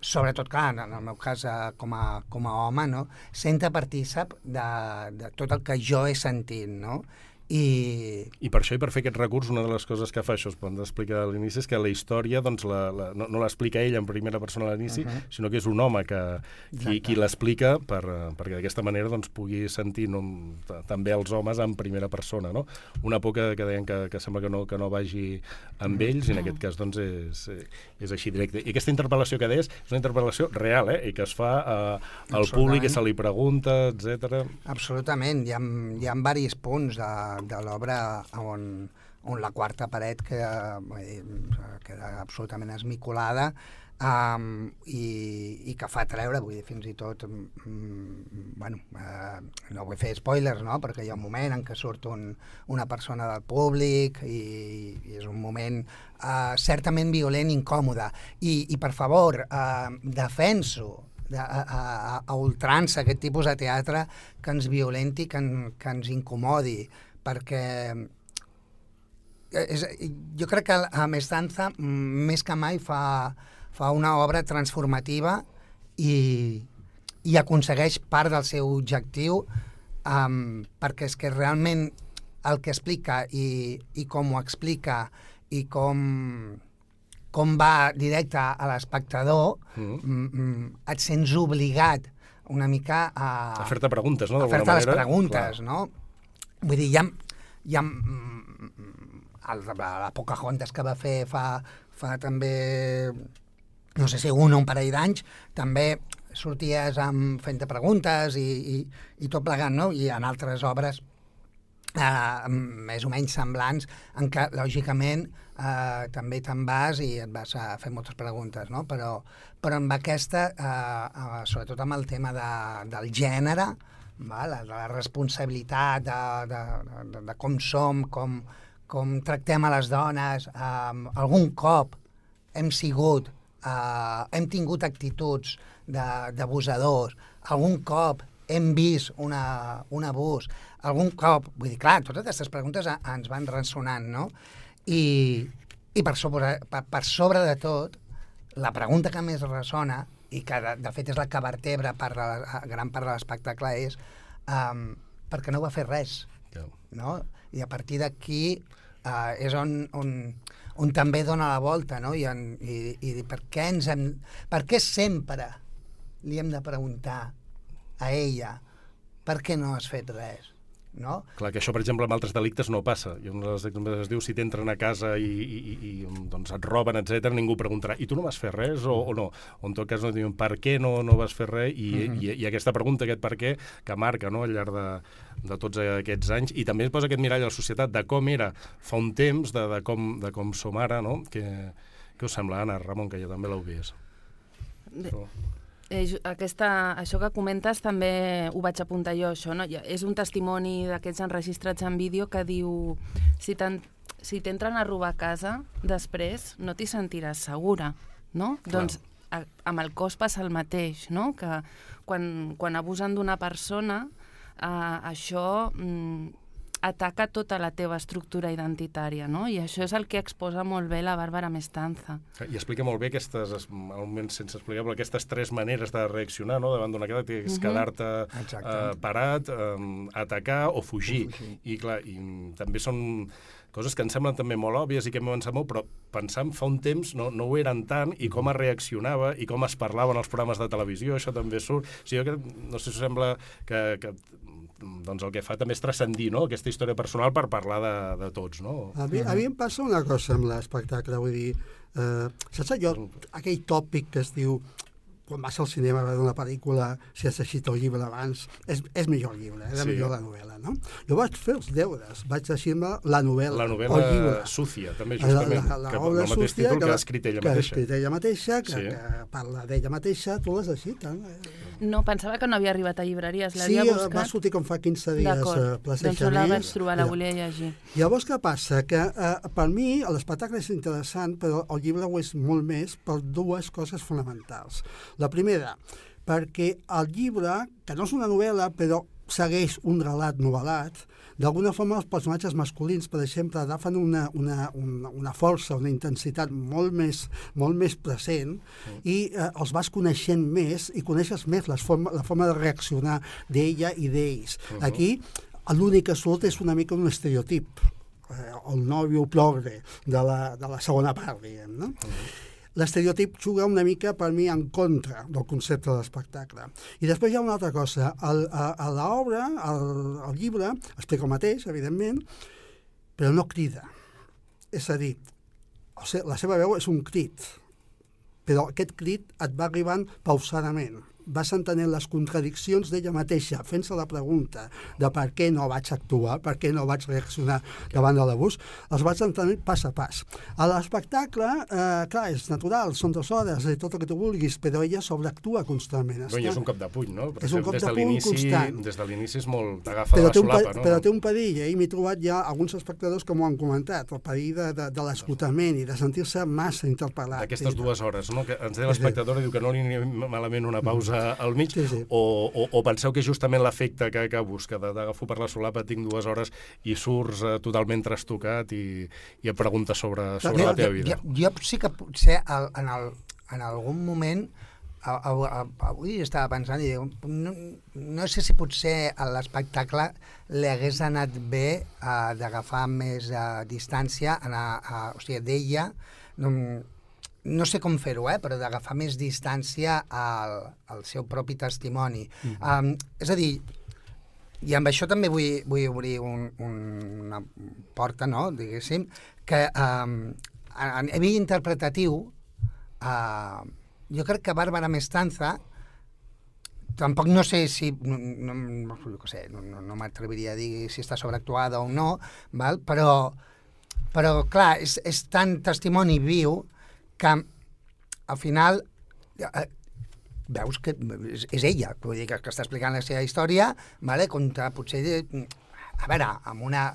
sobretot, clar, en el meu cas eh, com, a, com a home, no? senta partícip de, de tot el que jo he sentit, no? I... I per això i per fer aquest recurs, una de les coses que fa això, es pot explicar a l'inici, és que la història doncs, la, la, no, no l'explica ell en primera persona a l'inici, uh -huh. sinó que és un home que, qui, qui l'explica per, perquè d'aquesta manera doncs, pugui sentir no, també els homes en primera persona. No? Una por que, que deien que, que sembla que no, que no vagi amb ells, i en aquest cas doncs, és, és així directe. I aquesta interpel·lació que deies és una interpel·lació real, eh? i que es fa eh, al públic, que se li pregunta, etc. Absolutament, hi ha, hi ha diversos punts de, de l'obra on, on la quarta paret queda, queda absolutament esmicolada um, i, i que fa treure, vull dir, fins i tot, mm, bueno, uh, no vull fer spoilers, no?, perquè hi ha un moment en què surt un, una persona del públic i, i és un moment uh, certament violent incòmode. I, i per favor, uh, defenso de, a, a, a ultrança aquest tipus de teatre que ens violenti, que, en, que ens incomodi, perquè és, jo crec que a Mestanza més que mai fa, fa una obra transformativa i, i aconsegueix part del seu objectiu um, perquè és que realment el que explica i, i com ho explica i com, com va directe a l'espectador mm. mm et sents obligat una mica a... A fer-te preguntes, no? A fer-te les preguntes, Clar. no? Vull dir, hi ha, hi ha el, la Pocahontas que va fer fa, fa també, no sé si un o un parell d'anys, també sorties amb fent preguntes i, i, i tot plegant, no? I en altres obres eh, més o menys semblants en què, lògicament, eh, també te'n vas i et vas a fer moltes preguntes, no? Però, però amb aquesta, eh, eh, sobretot amb el tema de, del gènere, val? de la responsabilitat de, de, de, de com som, com, com tractem a les dones, eh, algun cop hem sigut, eh, hem tingut actituds d'abusadors, algun cop hem vist una, un abús, algun cop, vull dir, clar, totes aquestes preguntes ens van ressonant, no? I, i per, sobre, per, per sobre de tot, la pregunta que més ressona, i que de, de fet és la que vertebra part de la, gran part de l'espectacle, és um, per què no va fer res? No? I a partir d'aquí uh, és on, on, on també dona la volta, no? I, en, i, i per què ens hem... Per què sempre li hem de preguntar a ella per què no has fet res? No? Clar, que això, per exemple, amb altres delictes no passa. I un dels delictes es diu si t'entren a casa i, i, i doncs et roben, etc ningú preguntarà, i tu no vas fer res o, o no? O en tot cas no diuen per què no, no vas fer res? I, mm -hmm. i, i aquesta pregunta, aquest per què, que marca no, al llarg de, de tots aquests anys, i també es posa aquest mirall a la societat de com era fa un temps, de, de, com, de com som ara, no? Que, què us sembla, Anna, Ramon, que jo també l'heu vist? Eh, aquesta, això que comentes també ho vaig apuntar jo, això, no? És un testimoni d'aquests enregistrats en vídeo que diu si t'entren a robar a casa, després no t'hi sentiràs segura, no? Clar. Doncs a, amb el cos passa el mateix, no? Que quan, quan abusen d'una persona, eh, això mm, ataca tota la teva estructura identitària, no? I això és el que exposa molt bé la Bàrbara Mestanza. I explica molt bé aquestes, almenys sense explicar, però aquestes tres maneres de reaccionar, no?, davant d'una queda, que és uh -huh. quedar-te uh, parat, um, atacar o fugir. O fugir. I, clar, i també són coses que ens semblen també molt òbvies i que hem avançat molt, però pensant fa un temps no, no ho eren tant, i com es reaccionava i com es parlaven els programes de televisió, això també surt. O sigui, jo que, no sé si us sembla que, que doncs el que fa també és transcendir no? aquesta història personal per parlar de, de tots. No? A mi, a mi em passa una cosa amb l'espectacle, vull dir, eh, saps allò, aquell tòpic que es diu quan vas al cinema a veure una pel·lícula, si has llegit el llibre abans, és, és millor el llibre, és sí. millor la novel·la, no? Jo vaig fer els deures, vaig llegir-me la novel·la, La novel·la Súcia, també, justament, la, la, la, que, el mateix Súcia, títol que, que l'ha escrit ella que mateixa. Que escrit ella mateixa, que, sí. que parla d'ella mateixa, tu l'has llegit, eh? No, pensava que no havia arribat a llibreries, sí, buscat. Sí, va sortir com fa 15 dies a Plaça Doncs la vaig trobar, la volia llegir. Llavors què passa? Que uh, per mi l'espectacle és interessant, però el llibre ho és molt més per dues coses fonamentals. La primera, perquè el llibre, que no és una novel·la, però segueix un relat novel·lat, d'alguna forma els personatges masculins, per exemple, agafen una, una, una, una força, una intensitat molt més, molt més present mm. i eh, els vas coneixent més i coneixes més les forma, la forma de reaccionar d'ella i d'ells. Uh mm-hmm. -huh. Aquí l'únic que surt és una mica un estereotip, eh, el nòvio progre de la, de la segona part, diguem, no? Uh mm-hmm. -huh l'estereotip juga una mica per mi en contra del concepte de l'espectacle. I després hi ha una altra cosa. El, a, a l'obra, el, el llibre, explica el mateix, evidentment, però no crida. És a dir, o sigui, la seva veu és un crit, però aquest crit et va arribant pausadament vas entenent les contradiccions d'ella mateixa, fent-se la pregunta de per què no vaig actuar, per què no vaig reaccionar davant de l'abús, els vaig entenent pas a pas. A l'espectacle, eh, clar, és natural, són dues hores i tot el que tu vulguis, però ella sobreactua constantment. No, i és un cop de puny, no? És un cop des de de puny constant. Des de l'inici és molt... T'agafa la solapa, pe- no? però té un perill, eh? i m'he trobat ja alguns espectadors que m'ho han comentat, el perill de, de, de l'esgotament i de sentir-se massa interpel·lat. D'aquestes I- dues hores, no? Que ens deia l'espectadora, diu que no li malament una pausa al mig, Sí, sí. O, o, o penseu que justament l'efecte que, que busca, d'agafo per la solapa, tinc dues hores i surts eh, totalment trastocat i, i et preguntes sobre, sobre la teva vida. Jo, jo sí que potser al- en, el, en algun moment a- a- a- avui estava pensant i diu, no, no sé si potser a l'espectacle li hagués anat bé uh, d'agafar més uh, distància, anar, uh, o sigui, d'ella, no, no sé com fer-ho, eh, però d'agafar més distància al, al seu propi testimoni. Mm -hmm. um, és a dir, i amb això també vull, vull obrir un, un, una porta, no?, diguéssim, que um, a, a nivell interpretatiu, uh, jo crec que Bàrbara Mestanza tampoc no sé si, no, no, no, sé, no, no, no m'atreviria a dir si està sobreactuada o no, val? però, però clar, és, és tan testimoni viu que al final eh, veus que és, és ella, vull dir, que, que està explicant la seva història, vale? contra potser, a veure, amb una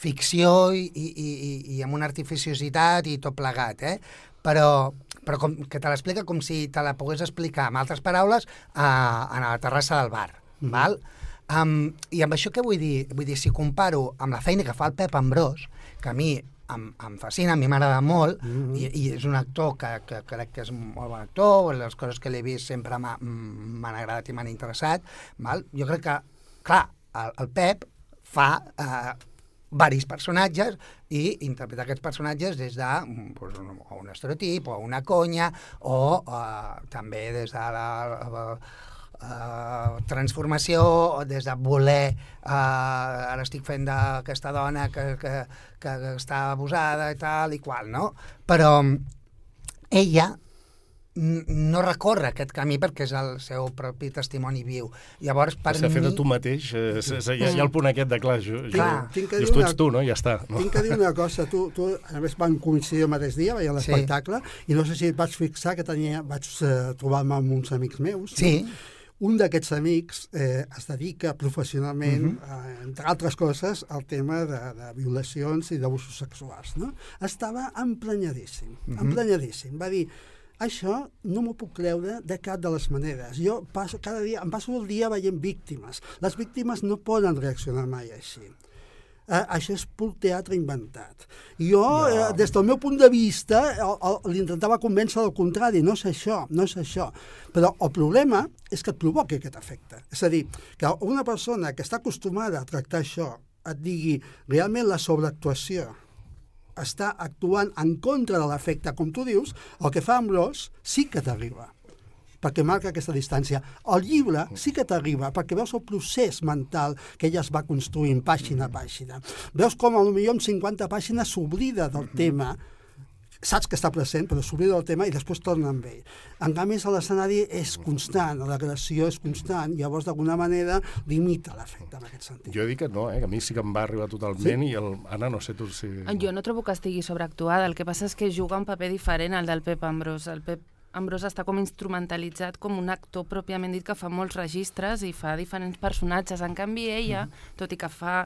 ficció i, i, i, i amb una artificiositat i tot plegat, eh? però, però com, que te l'explica com si te la pogués explicar, amb altres paraules, a, a la terrassa del bar. Mm val? Um, I amb això què vull dir? Vull dir, si comparo amb la feina que fa el Pep Ambrós, que a mi em, em fascina, a mi m'agrada molt, mm -hmm. i, i és un actor que, que crec que és un molt bon actor, les coses que l'he vist sempre m'ha- m'han agradat i m'han interessat, val? jo crec que, clar, el, el Pep fa eh, varis personatges i interpretar aquests personatges des de pues, un, un estereotip o una conya o eh, també des de la, la, Uh, transformació o des de voler uh, ara estic fent d'aquesta dona que, que, que està abusada i tal i qual, no? Però ella no recorre aquest camí perquè és el seu propi testimoni viu. Llavors, per S'ha fet mi... de tu mateix, eh, s- s- hi, ha, hi ha el punt aquest de clar, jo, jo, Clar. Tinc que dius, dir tu una- ets tu, no? Ja està. No? Tinc que dir una cosa, tu, tu a més van coincidir el mateix dia, veient Sí. l'espectacle, i no sé si et vaig fixar que tenia, vaig eh, trobar-me amb uns amics meus. Sí. Un d'aquests amics eh, es dedica professionalment, uh -huh. eh, entre altres coses, al tema de, de violacions i d'abusos sexuals. No? Estava emprenyadíssim, uh -huh. emprenyadíssim. Va dir, això no m'ho puc creure de cap de les maneres. Jo passo, cada dia, em passo el dia veient víctimes. Les víctimes no poden reaccionar mai així. Eh, això és pur teatre inventat. Jo, eh, des del meu punt de vista, el- l'intentava convèncer del contrari, no és això, no és això. Però el problema és que et provoqui aquest efecte. És a dir, que una persona que està acostumada a tractar això et digui realment la sobreactuació està actuant en contra de l'efecte, com tu dius, el que fa Ambrós sí que t'arriba perquè marca aquesta distància. El llibre sí que t'arriba, perquè veus el procés mental que ella es va construint pàgina a pàgina. Veus com potser en 50 pàgines s'oblida del tema, saps que està present, però s'oblida del tema i després torna amb ell. En canvi, a l'escenari és constant, l'agressió és constant, llavors d'alguna manera limita l'efecte en aquest sentit. Jo he dit que no, eh? que a mi sí que em va arribar totalment i el... Anna, no sé tu si... Jo no trobo que estigui sobreactuada, el que passa és que juga un paper diferent al del Pep Ambrós. El Pep Ambrós està com instrumentalitzat com un actor pròpiament dit que fa molts registres i fa diferents personatges. En canvi, ella, tot i que fa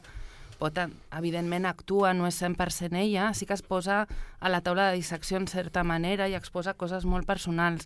pot, evidentment actua, no és 100% ella, sí que es posa a la taula de dissecció en certa manera i exposa coses molt personals.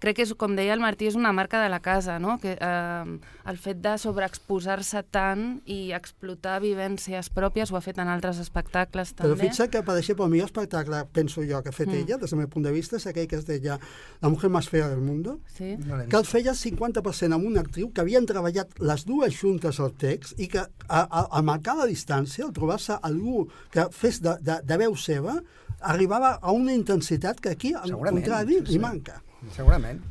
Crec que, és, com deia el Martí, és una marca de la casa, no? que, eh, el fet de sobreexposar-se tant i explotar vivències pròpies, ho ha fet en altres espectacles Però també. fixa que, per exemple, el millor espectacle, penso jo, que ha fet Mm. ella, des del meu punt de vista, és aquell que es deia La mujer más fea del mundo, Sí? Que el feia 50% amb una actriu que havien treballat les dues juntes al text i que a, a, a marcar la distància, al trobar-se algú que fes de, de, de veu seva, arribava a una intensitat que aquí, al Segurament, contrari, sí, li sí. manca. Segurament.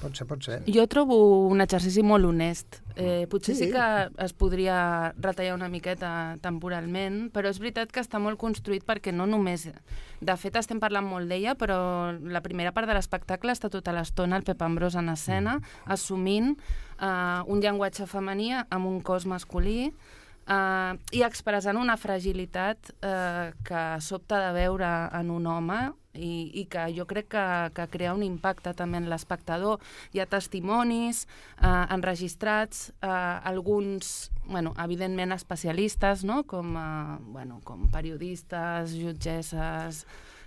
Pot ser, pot ser. Jo trobo un exercici molt honest. Eh, potser sí. Sí. que es podria retallar una miqueta temporalment, però és veritat que està molt construït perquè no només... De fet, estem parlant molt d'ella, però la primera part de l'espectacle està tota l'estona el Pep Ambrós en escena, assumint eh, un llenguatge femení amb un cos masculí, Uh, i expressant una fragilitat uh, que sobta de veure en un home i, i que jo crec que, que crea un impacte també en l'espectador. Hi ha testimonis uh, enregistrats, uh, alguns, bueno, evidentment especialistes, no? com, uh, bueno, com periodistes, jutgesses,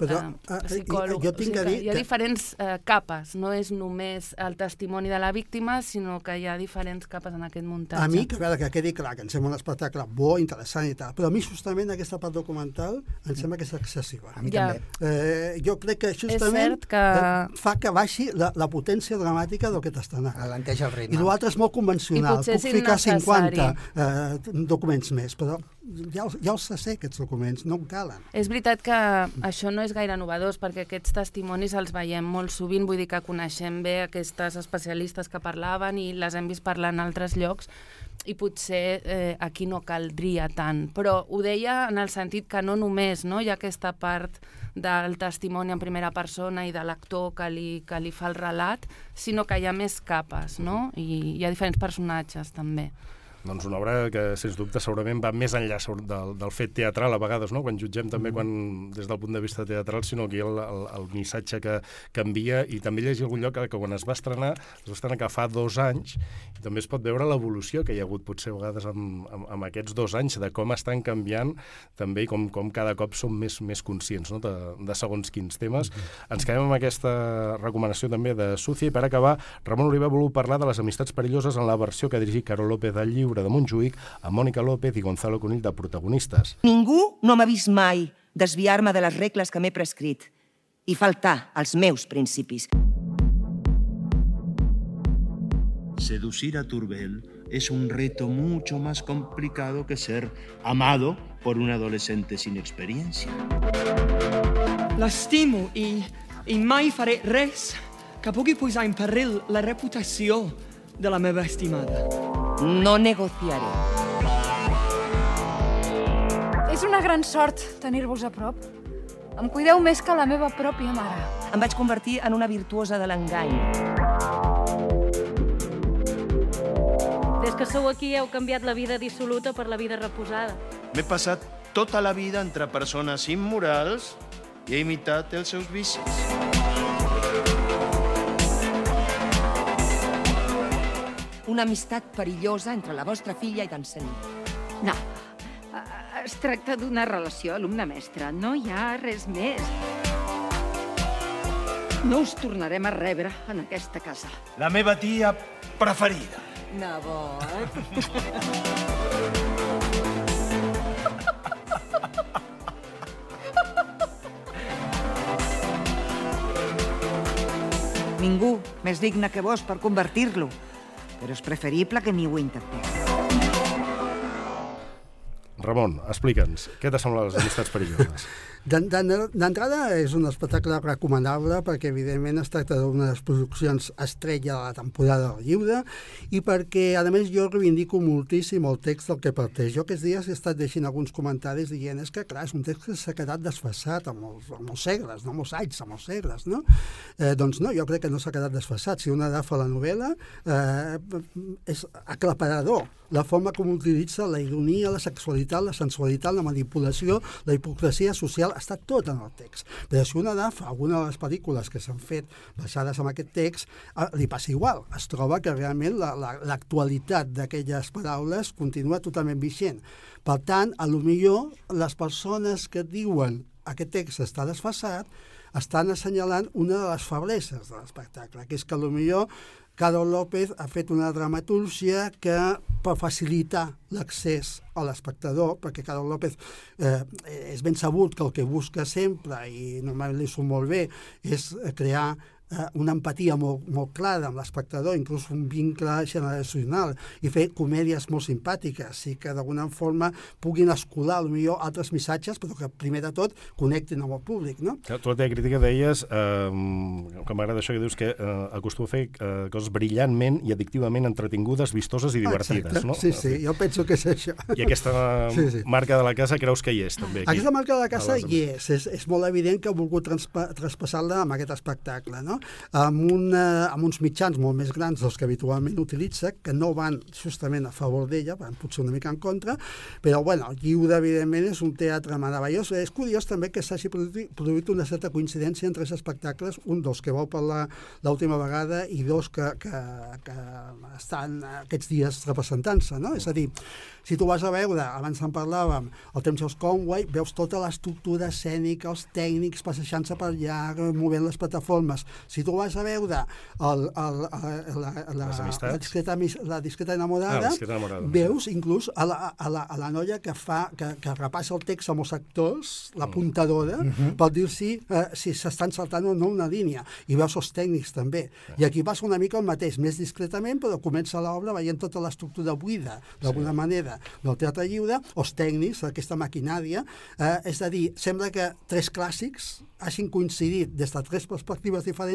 Però, eh, eh, psicòlegs... jo tinc o sigui a dir Hi ha que- diferents eh, capes, no és només el testimoni de la víctima, sinó que hi ha diferents capes en aquest muntatge. A mi, que, a veure, que quedi clar, que em sembla un espectacle bo, interessant i tal, però a mi justament aquesta part documental em sembla que és excessiva. A mi Ja. també. Eh, jo crec que justament cert que- eh, fa que baixi la, la potència dramàtica del que t'està anant. Alenteix el I ritme. l'altre és molt convencional. I potser Puc ficar 50 innecessari. eh, documents més, però ja, ja els sé, aquests documents, no em calen. És veritat que això no és gaire novedós, perquè aquests testimonis els veiem molt sovint, vull dir que coneixem bé aquestes especialistes que parlaven i les hem vist parlar en altres llocs, i potser eh, aquí no caldria tant. Però ho deia en el sentit que no només no, hi ha aquesta part del testimoni en primera persona i de l'actor que, li, que li fa el relat, sinó que hi ha més capes, no? I hi ha diferents personatges, també. Doncs una obra que, sens dubte, segurament va més enllà del, del fet teatral, a vegades, no? quan jutgem també Mm. quan, des del punt de vista teatral, sinó que el, el, el missatge que, que envia, i també llegi algun lloc que, que quan es va estrenar, es va estrenar que fa dos anys, i també es pot veure l'evolució que hi ha hagut potser a vegades amb, amb, amb aquests dos anys, de com estan canviant també i com, com cada cop som més, més conscients no? de, de segons quins temes. Ens quedem amb aquesta recomanació també de Sucia, i per acabar, Ramon Oliver vol parlar de les amistats perilloses en la versió que ha dirigit Carol López del llibre de Montjuïc, amb Mònica López i Gonzalo Conill de protagonistes. Ningú no m'ha vist mai desviar-me de les regles que m'he prescrit i faltar als meus principis. Seducir a Turbel es un reto mucho más complicado que ser amado por un adolescente sin experiencia. L'estimo i, i mai faré res que pugui posar en perill la reputació de la meva estimada. No negociaré. És una gran sort tenir-vos a prop. Em cuideu més que la meva pròpia mare. Em vaig convertir en una virtuosa de l'engany. Des que sou aquí heu canviat la vida dissoluta per la vida reposada. M'he passat tota la vida entre persones immorals i he imitat els seus vicis. Una amistat perillosa entre la vostra filla i Danceny. No. Eh, Es tracta d'una relació alumne-mestre. No hi ha res més. No us tornarem a rebre en aquesta casa. La meva tia preferida. Nebot. Ningú més digne que vos per convertir-lo, però és preferible que ni ho intenteu. Ramon, explica'ns, què t'ha semblat les amistats perilloses? D'en- d'en- D'entrada és un espectacle recomanable perquè evidentment es tracta d'una de les produccions estrella de la temporada del llibre i perquè a més jo reivindico moltíssim el text del que parteix. Jo aquests dies he estat deixant alguns comentaris dient és que clar, és un text que s'ha quedat desfassat amb els, amb els segles, no amb els anys, amb els segles, no? Eh, doncs no, jo crec que no s'ha quedat desfassat. Si un agafa la novel·la eh, és aclaparador la forma com utilitza la ironia, la sexualitat, la sensualitat, la manipulació, la hipocresia social, està tot en el text. Però si un agafa alguna de les pel·lícules que s'han fet basades en aquest text, eh, li passa igual. Es troba que realment la- la- l'actualitat la, d'aquelles paraules continua totalment vigent. Per tant, a lo millor les persones que diuen aquest text està desfassat estan assenyalant una de les febleses de l'espectacle, que és que millor Carol López ha fet una dramatúrgia que per facilitar l'accés a l'espectador, perquè Carol López eh, és ben sabut que el que busca sempre, i normalment li surt molt bé, és eh, crear eh, una empatia molt, molt clara amb l'espectador, inclús un vincle generacional, i fer comèdies molt simpàtiques i que d'alguna forma puguin escolar millor altres missatges, però que primer de tot connectin amb el públic, no? Tu a la teva crítica deies, eh, que m'agrada això que dius, que eh, acostuma a fer eh, coses brillantment i addictivament entretingudes, vistoses i divertides, Exacte. no? Sí, sí, jo penso que és això. I aquesta Sí, sí. marca de la casa creus que hi és, també? Aquí? Aquesta marca de la casa les- hi és. és. És molt evident que ha volgut transpa traspassar-la amb aquest espectacle, no? Amb, una, amb uns mitjans molt més grans dels que habitualment utilitza, que no van justament a favor d'ella, van potser una mica en contra, però, bueno, lliure, evidentment, és un teatre meravellós. És curiós també que s'hagi produït, una certa coincidència entre tres espectacles, un dels que vau parlar l'última vegada i dos que, que, que estan aquests dies representant-se, no? És a dir, si tu vas a veure, abans en parlàvem, el temps dels Conway, veus tota l'estructura escènica, els tècnics passejant-se per allà, movent les plataformes. Si tu vas a veure el, el, el, la, la, amistats. la, discreta, la discreta Ah, enamorada, la discreta enamorada. veus inclús a la, a, la, a la noia que fa que, que repassa el text amb els actors, l'apuntadora, mm -hmm. per dir si eh, si s'estan saltant o no una línia. I veus els tècnics també. I aquí passa una mica el mateix, més discretament, però comença l'obra veient tota l'estructura buida, d'alguna sí. manera, del teatre lliure, els tècnics, aquesta maquinària. Eh, és a dir, sembla que tres clàssics hagin coincidit des de tres perspectives diferents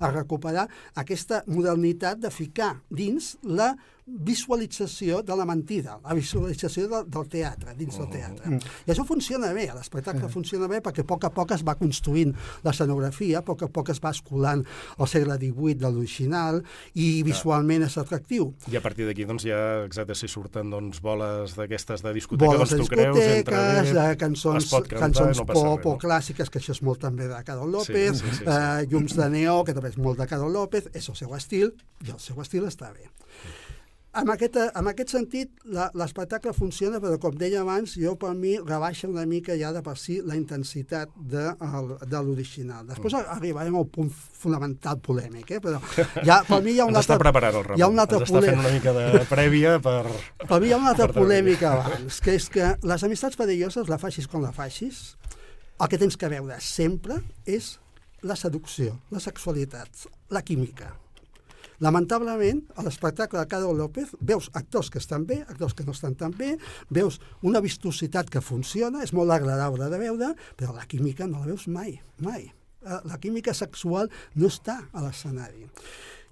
a recuperar aquesta modernitat de ficar dins la visualització de la mentida, la visualització de, del teatre, dins del teatre. Mm. I això funciona bé, l'espectacle funciona bé perquè a poc a poc es va construint l'escenografia, a poc a poc es va escolant el segle XVIII de l'original i visualment és atractiu. I a partir d'aquí, doncs, ja exacte, si surten doncs, boles d'aquestes de discoteca, Boles doncs de tu creus, eh, cançons, cantar, cançons no pop res, o clàssiques, que això és molt també de Carol López, Sí, sí, sí, sí. Eh, llums de neó, que també és molt de Carol López, és el seu estil, i el seu estil està bé. En aquest, en aquest sentit, l'espectacle funciona, però com deia abans, jo per mi rebaixa una mica ja de per si la intensitat de, de l'original. Després Mm. arribarem al punt fonamental polèmic, eh? però ja, per mi hi ha un altre, preparant el Ramon. hi ha un altre Ens està fent una mica de prèvia per... per mi hi ha una altra polèmica abans, que és que les amistats perilloses, la facis com la facis, el que tens que veure sempre és la seducció, la sexualitat, la química. Lamentablement, a l'espectacle de Carol López veus actors que estan bé, actors que no estan tan bé, veus una vistositat que funciona, és molt agradable de veure, però la química no la veus mai, mai. Eh, La química sexual no està a l'escenari.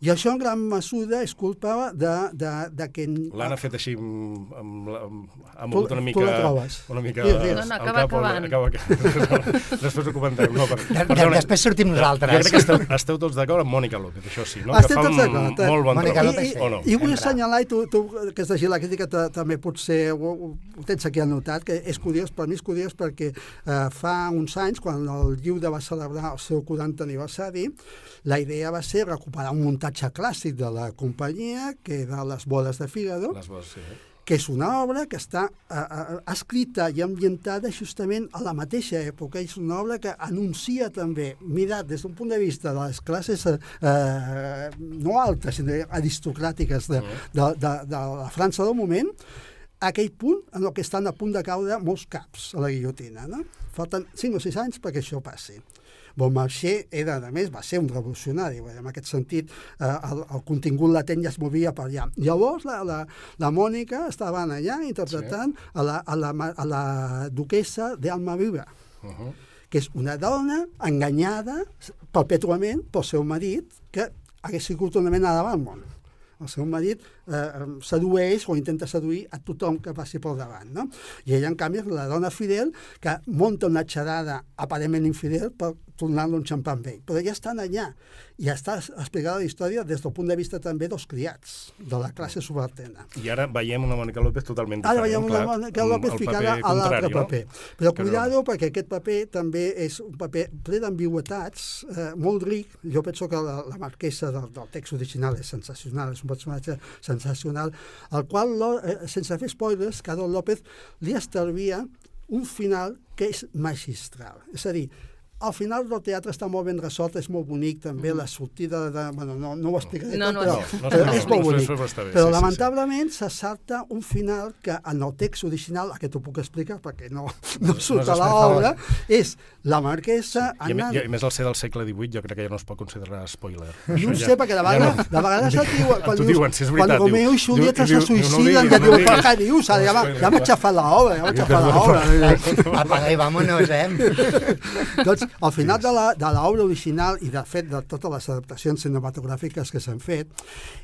I això en gran mesura és culpa de, de, de que... L'Anna ha fet així amb, amb, la- amb, ha Tu- una tu mica... la trobes? Una mica Digues, digues. No, no, el acaba cap, acabant. Acaba, acaba. Després ho comentarem. No, per, De- per de- una- després sortim nosaltres. Jo crec que esteu, esteu tots d'acord amb Mònica López, això sí, no? Estem que fa tots d'acord. eh? molt bon Mònica. López, I, sí. o no? i vull assenyalar, i tu, tu que has llegit la crítica ta- també potser ho, ho tens aquí anotat, que és curiós, per mi és curiós perquè eh, fa uns anys, quan el Lliure va celebrar el seu 40 aniversari, la idea va ser recuperar un muntatge clàssic de la companyia, que era Les bodes de Fígado, Les vols, sí. eh? que és una obra que està eh, eh, escrita i ambientada justament a la mateixa època. És una obra que anuncia també, mirat des d'un punt de vista de les classes eh, eh, no altes, sinó aristocràtiques de, de, de, de la França del moment, aquell punt en que estan a punt de caure molts caps a la guillotina. No? Falten 5 o 6 anys perquè això passi. Beaumarchais era, a més, va ser un revolucionari, en aquest sentit eh, el, el contingut latent ja es movia per allà. Llavors la, la, la Mònica estava allà interpretant sí. a, la, a, la, a la duquesa d'Almaviva, Uh -huh. que és una dona enganyada perpètuament pel seu marit, que hagués sigut una mena de Balmont. El seu marit eh, sedueix o intenta seduir a tothom que passi pel davant, no? I ella, en canvi, és la dona fidel que monta una xerrada aparentment infidel per tornar-lo un xampà amb ell. Però ja estan allà. I està explicada la història des del punt de vista també dels criats, de la classe subalterna. I ara veiem una Mònica López totalment Ara diferent. veiem una Mònica López ficada a l'altre no? paper. Però Que no. cuidado, perquè aquest paper també és un paper ple d'ambigüetats, eh, molt ric. Jo penso que la, la marquesa del, del text original és sensacional, és un personatge sensacional, al qual, eh, sense fer spoilers, Carol López li estalvia un final que és magistral. És a dir, al final del teatre està molt ben resolt, és molt bonic també, la sortida de... Bueno, no, no ho explicaré No, tot, no, però, no. No, però no, és no, molt no, bonic. bé, però sí, sí, sí. lamentablement se salta un final que en el text original, aquest ho puc explicar perquè no, no surt a es l'obra, és la marquesa... I a, més, anant- i a més, al ser del segle XVIII, jo crec que ja no es pot considerar spoiler. no ho ja- sé, perquè de ja vegades, de vegades et diuen, quan, dius, diuen, si és quan veritat. Romeo diu- i Julieta diu- se diu- no suïciden, ja no diguis. però què dius? Ja, ja, m'ha- ja m'ha xafat l'obra, ja m'ha xafat l'obra. Apaga i vámonos, eh? doncs, al final de la- de l'obra original i, de fet, de totes les adaptacions cinematogràfiques que s'han fet,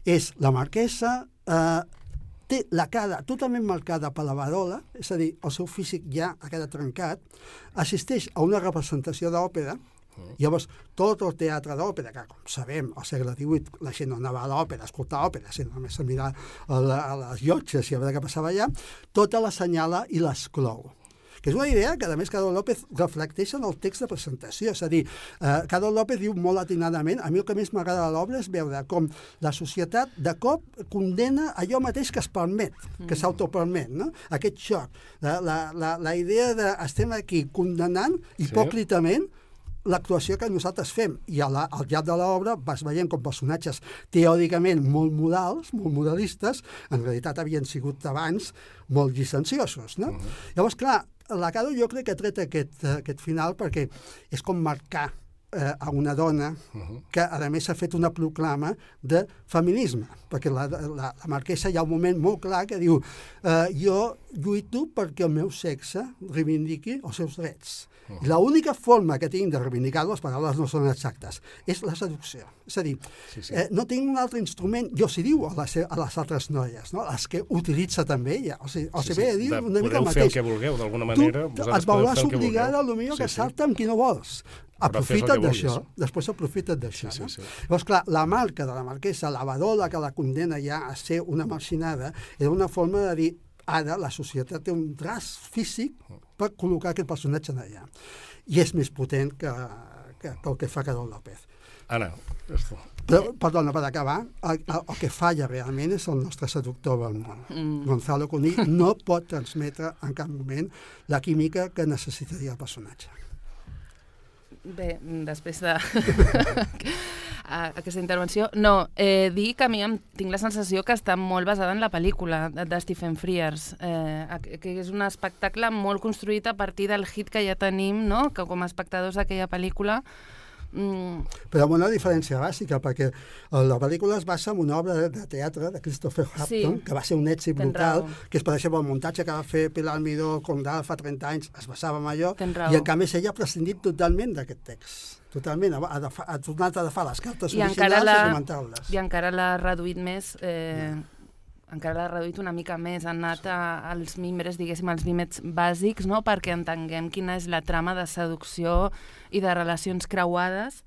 és la marquesa eh, té la cara totalment marcada per la varola, és a dir, el seu físic ja ha quedat trencat, assisteix a una representació d'òpera, Llavors, tot el teatre d'òpera, que com sabem, al segle XVIII la gent no anava a l'òpera, a escoltar òpera, sinó només a mirar a, la, a les llotges i a veure què passava allà, tota l'assenyala i l'exclou que és una idea que, a més, Carol López reflecteix en el text de presentació. És a dir, eh, Carol López diu molt atinadament, a mi el que més m'agrada de l'obra és veure com la societat de cop condena allò mateix que es permet, que s'autopermet, no? Aquest xoc. La, la, la, la idea de estem aquí condenant hipòcritament l'actuació que nosaltres fem. I a la, al llarg de l'obra vas veient com personatges teòricament molt morals, molt moralistes, en realitat havien sigut abans molt llicenciosos. No? Uh -huh. Llavors, clar, la Caro jo crec que ha tret aquest, aquest final perquè és com marcar eh, a una dona uh -huh. que a més ha fet una proclama de feminisme, perquè la, la, la marquesa hi ha un moment molt clar que diu eh, jo lluito perquè el meu sexe reivindiqui els seus drets. I l'única forma que tinc de reivindicar-ho, les paraules no són exactes, és la seducció. És a dir, sí, sí. Eh, no tinc un altre instrument, jo s'hi diu a les, a les altres noies, no? les que utilitza també ella. O sigui, o Sí, sigui ve a sí, dir de- una mica podeu el fer el mateix. que vulgueu, d'alguna manera, Tu et podeu veuràs obligada, potser, Sí, que sí. salta amb qui no vols. Aprofita't d'això, després aprofita't d'això. Sí, no? sí, sí. Llavors, clar, la marca de la marquesa, la varola que la condena ja a ser una marginada, era una forma de dir ara la societat té un traç físic per col·locar aquest personatge allà. I és més potent que, que, que el que fa Carol López. Tu. Però, perdona, per acabar, el, el, el que falla realment és el nostre seductor Belmont. Mm. Gonzalo Conill no pot transmetre en cap moment la química que necessitaria el personatge. Bé, després de a- aquesta intervenció, no, eh, dir que a mi em, tinc la sensació que està molt basada en la pel·lícula de, de Stephen Frears, eh, que- és un espectacle molt construït a partir del hit que ja tenim, no?, que com a espectadors d'aquella pel·lícula mm, Però amb una diferència bàsica, perquè eh, la pel·lícula es basa en una obra de, teatre de Christopher Hampton, Sí. que va ser un èxit Tens brutal, raó. que és, per exemple, el muntatge que va fer Pilar Miró Condal fa 30 anys, es basava en allò, i en canvi ella ha prescindit totalment d'aquest text. Totalment, ha, de fa- ha tornat a agafar les cartes i originals i l'ha comentar-les. i encara l'ha reduït més eh, encara l'ha reduït una mica més han anat a, als mimbres, diguéssim, als límits bàsics, no?, perquè entenguem quina és la trama de seducció i de relacions creuades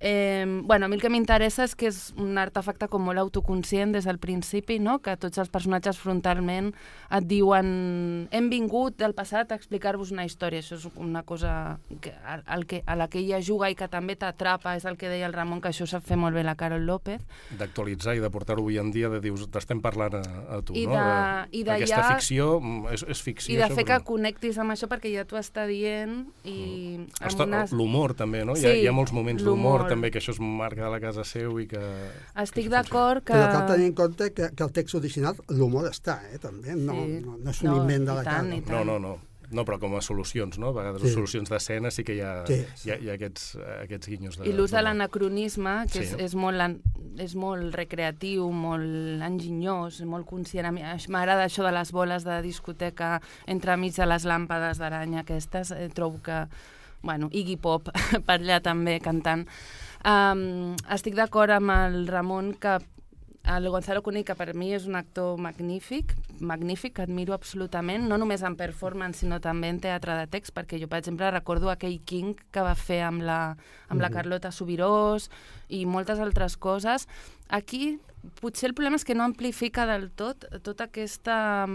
Eh, bueno, a mi el que m'interessa és que és un artefacte com molt autoconscient des del principi, no? que tots els personatges frontalment et diuen hem vingut del passat a explicar-vos una història. Això és una cosa que, a, al que, a la que ella juga i que també t'atrapa, és el que deia el Ramon, que això sap fer molt bé la Carol López. D'actualitzar i de portar-ho avui en dia, de dius, t'estem parlant a, a tu, I no? de- i de Aquesta ja- ficció mm, és, és ficció. I de fer sobre- que connectis amb això perquè ja t'ho està dient i... Està, unes- L'humor també, no? hi, ha, Sí, hi ha molts moments d'humor l'humor. també, que això és marca de la casa seu i que... Estic d'acord que... Però cal tenir en compte que, que el text original, l'humor està, eh, també. No, Sí. no, no és un No, invent de la tant, tant. No, no, no. No, però com a solucions, no? A vegades Sí. solucions d'escena sí que hi ha, Sí, hi ha, hi ha aquests, aquests guinyos. De, I l'ús de l'anacronisme, que Sí. és, és, molt, és molt recreatiu, molt enginyós, molt conscient. M'agrada això de les boles de discoteca entremig de les làmpades d'aranya aquestes. Eh, trobo que, bueno, Iggy Pop per allà també cantant. Um, estic d'acord amb el Ramon que el Gonzalo Cunill, que per mi és un actor magnífic, magnífic, que admiro absolutament, no només en performance, sinó també en teatre de text, perquè jo, per exemple, recordo aquell King que va fer amb la, amb la Mhm. Carlota Subirós i moltes altres coses. Aquí, potser el problema és que no amplifica del tot tota aquesta,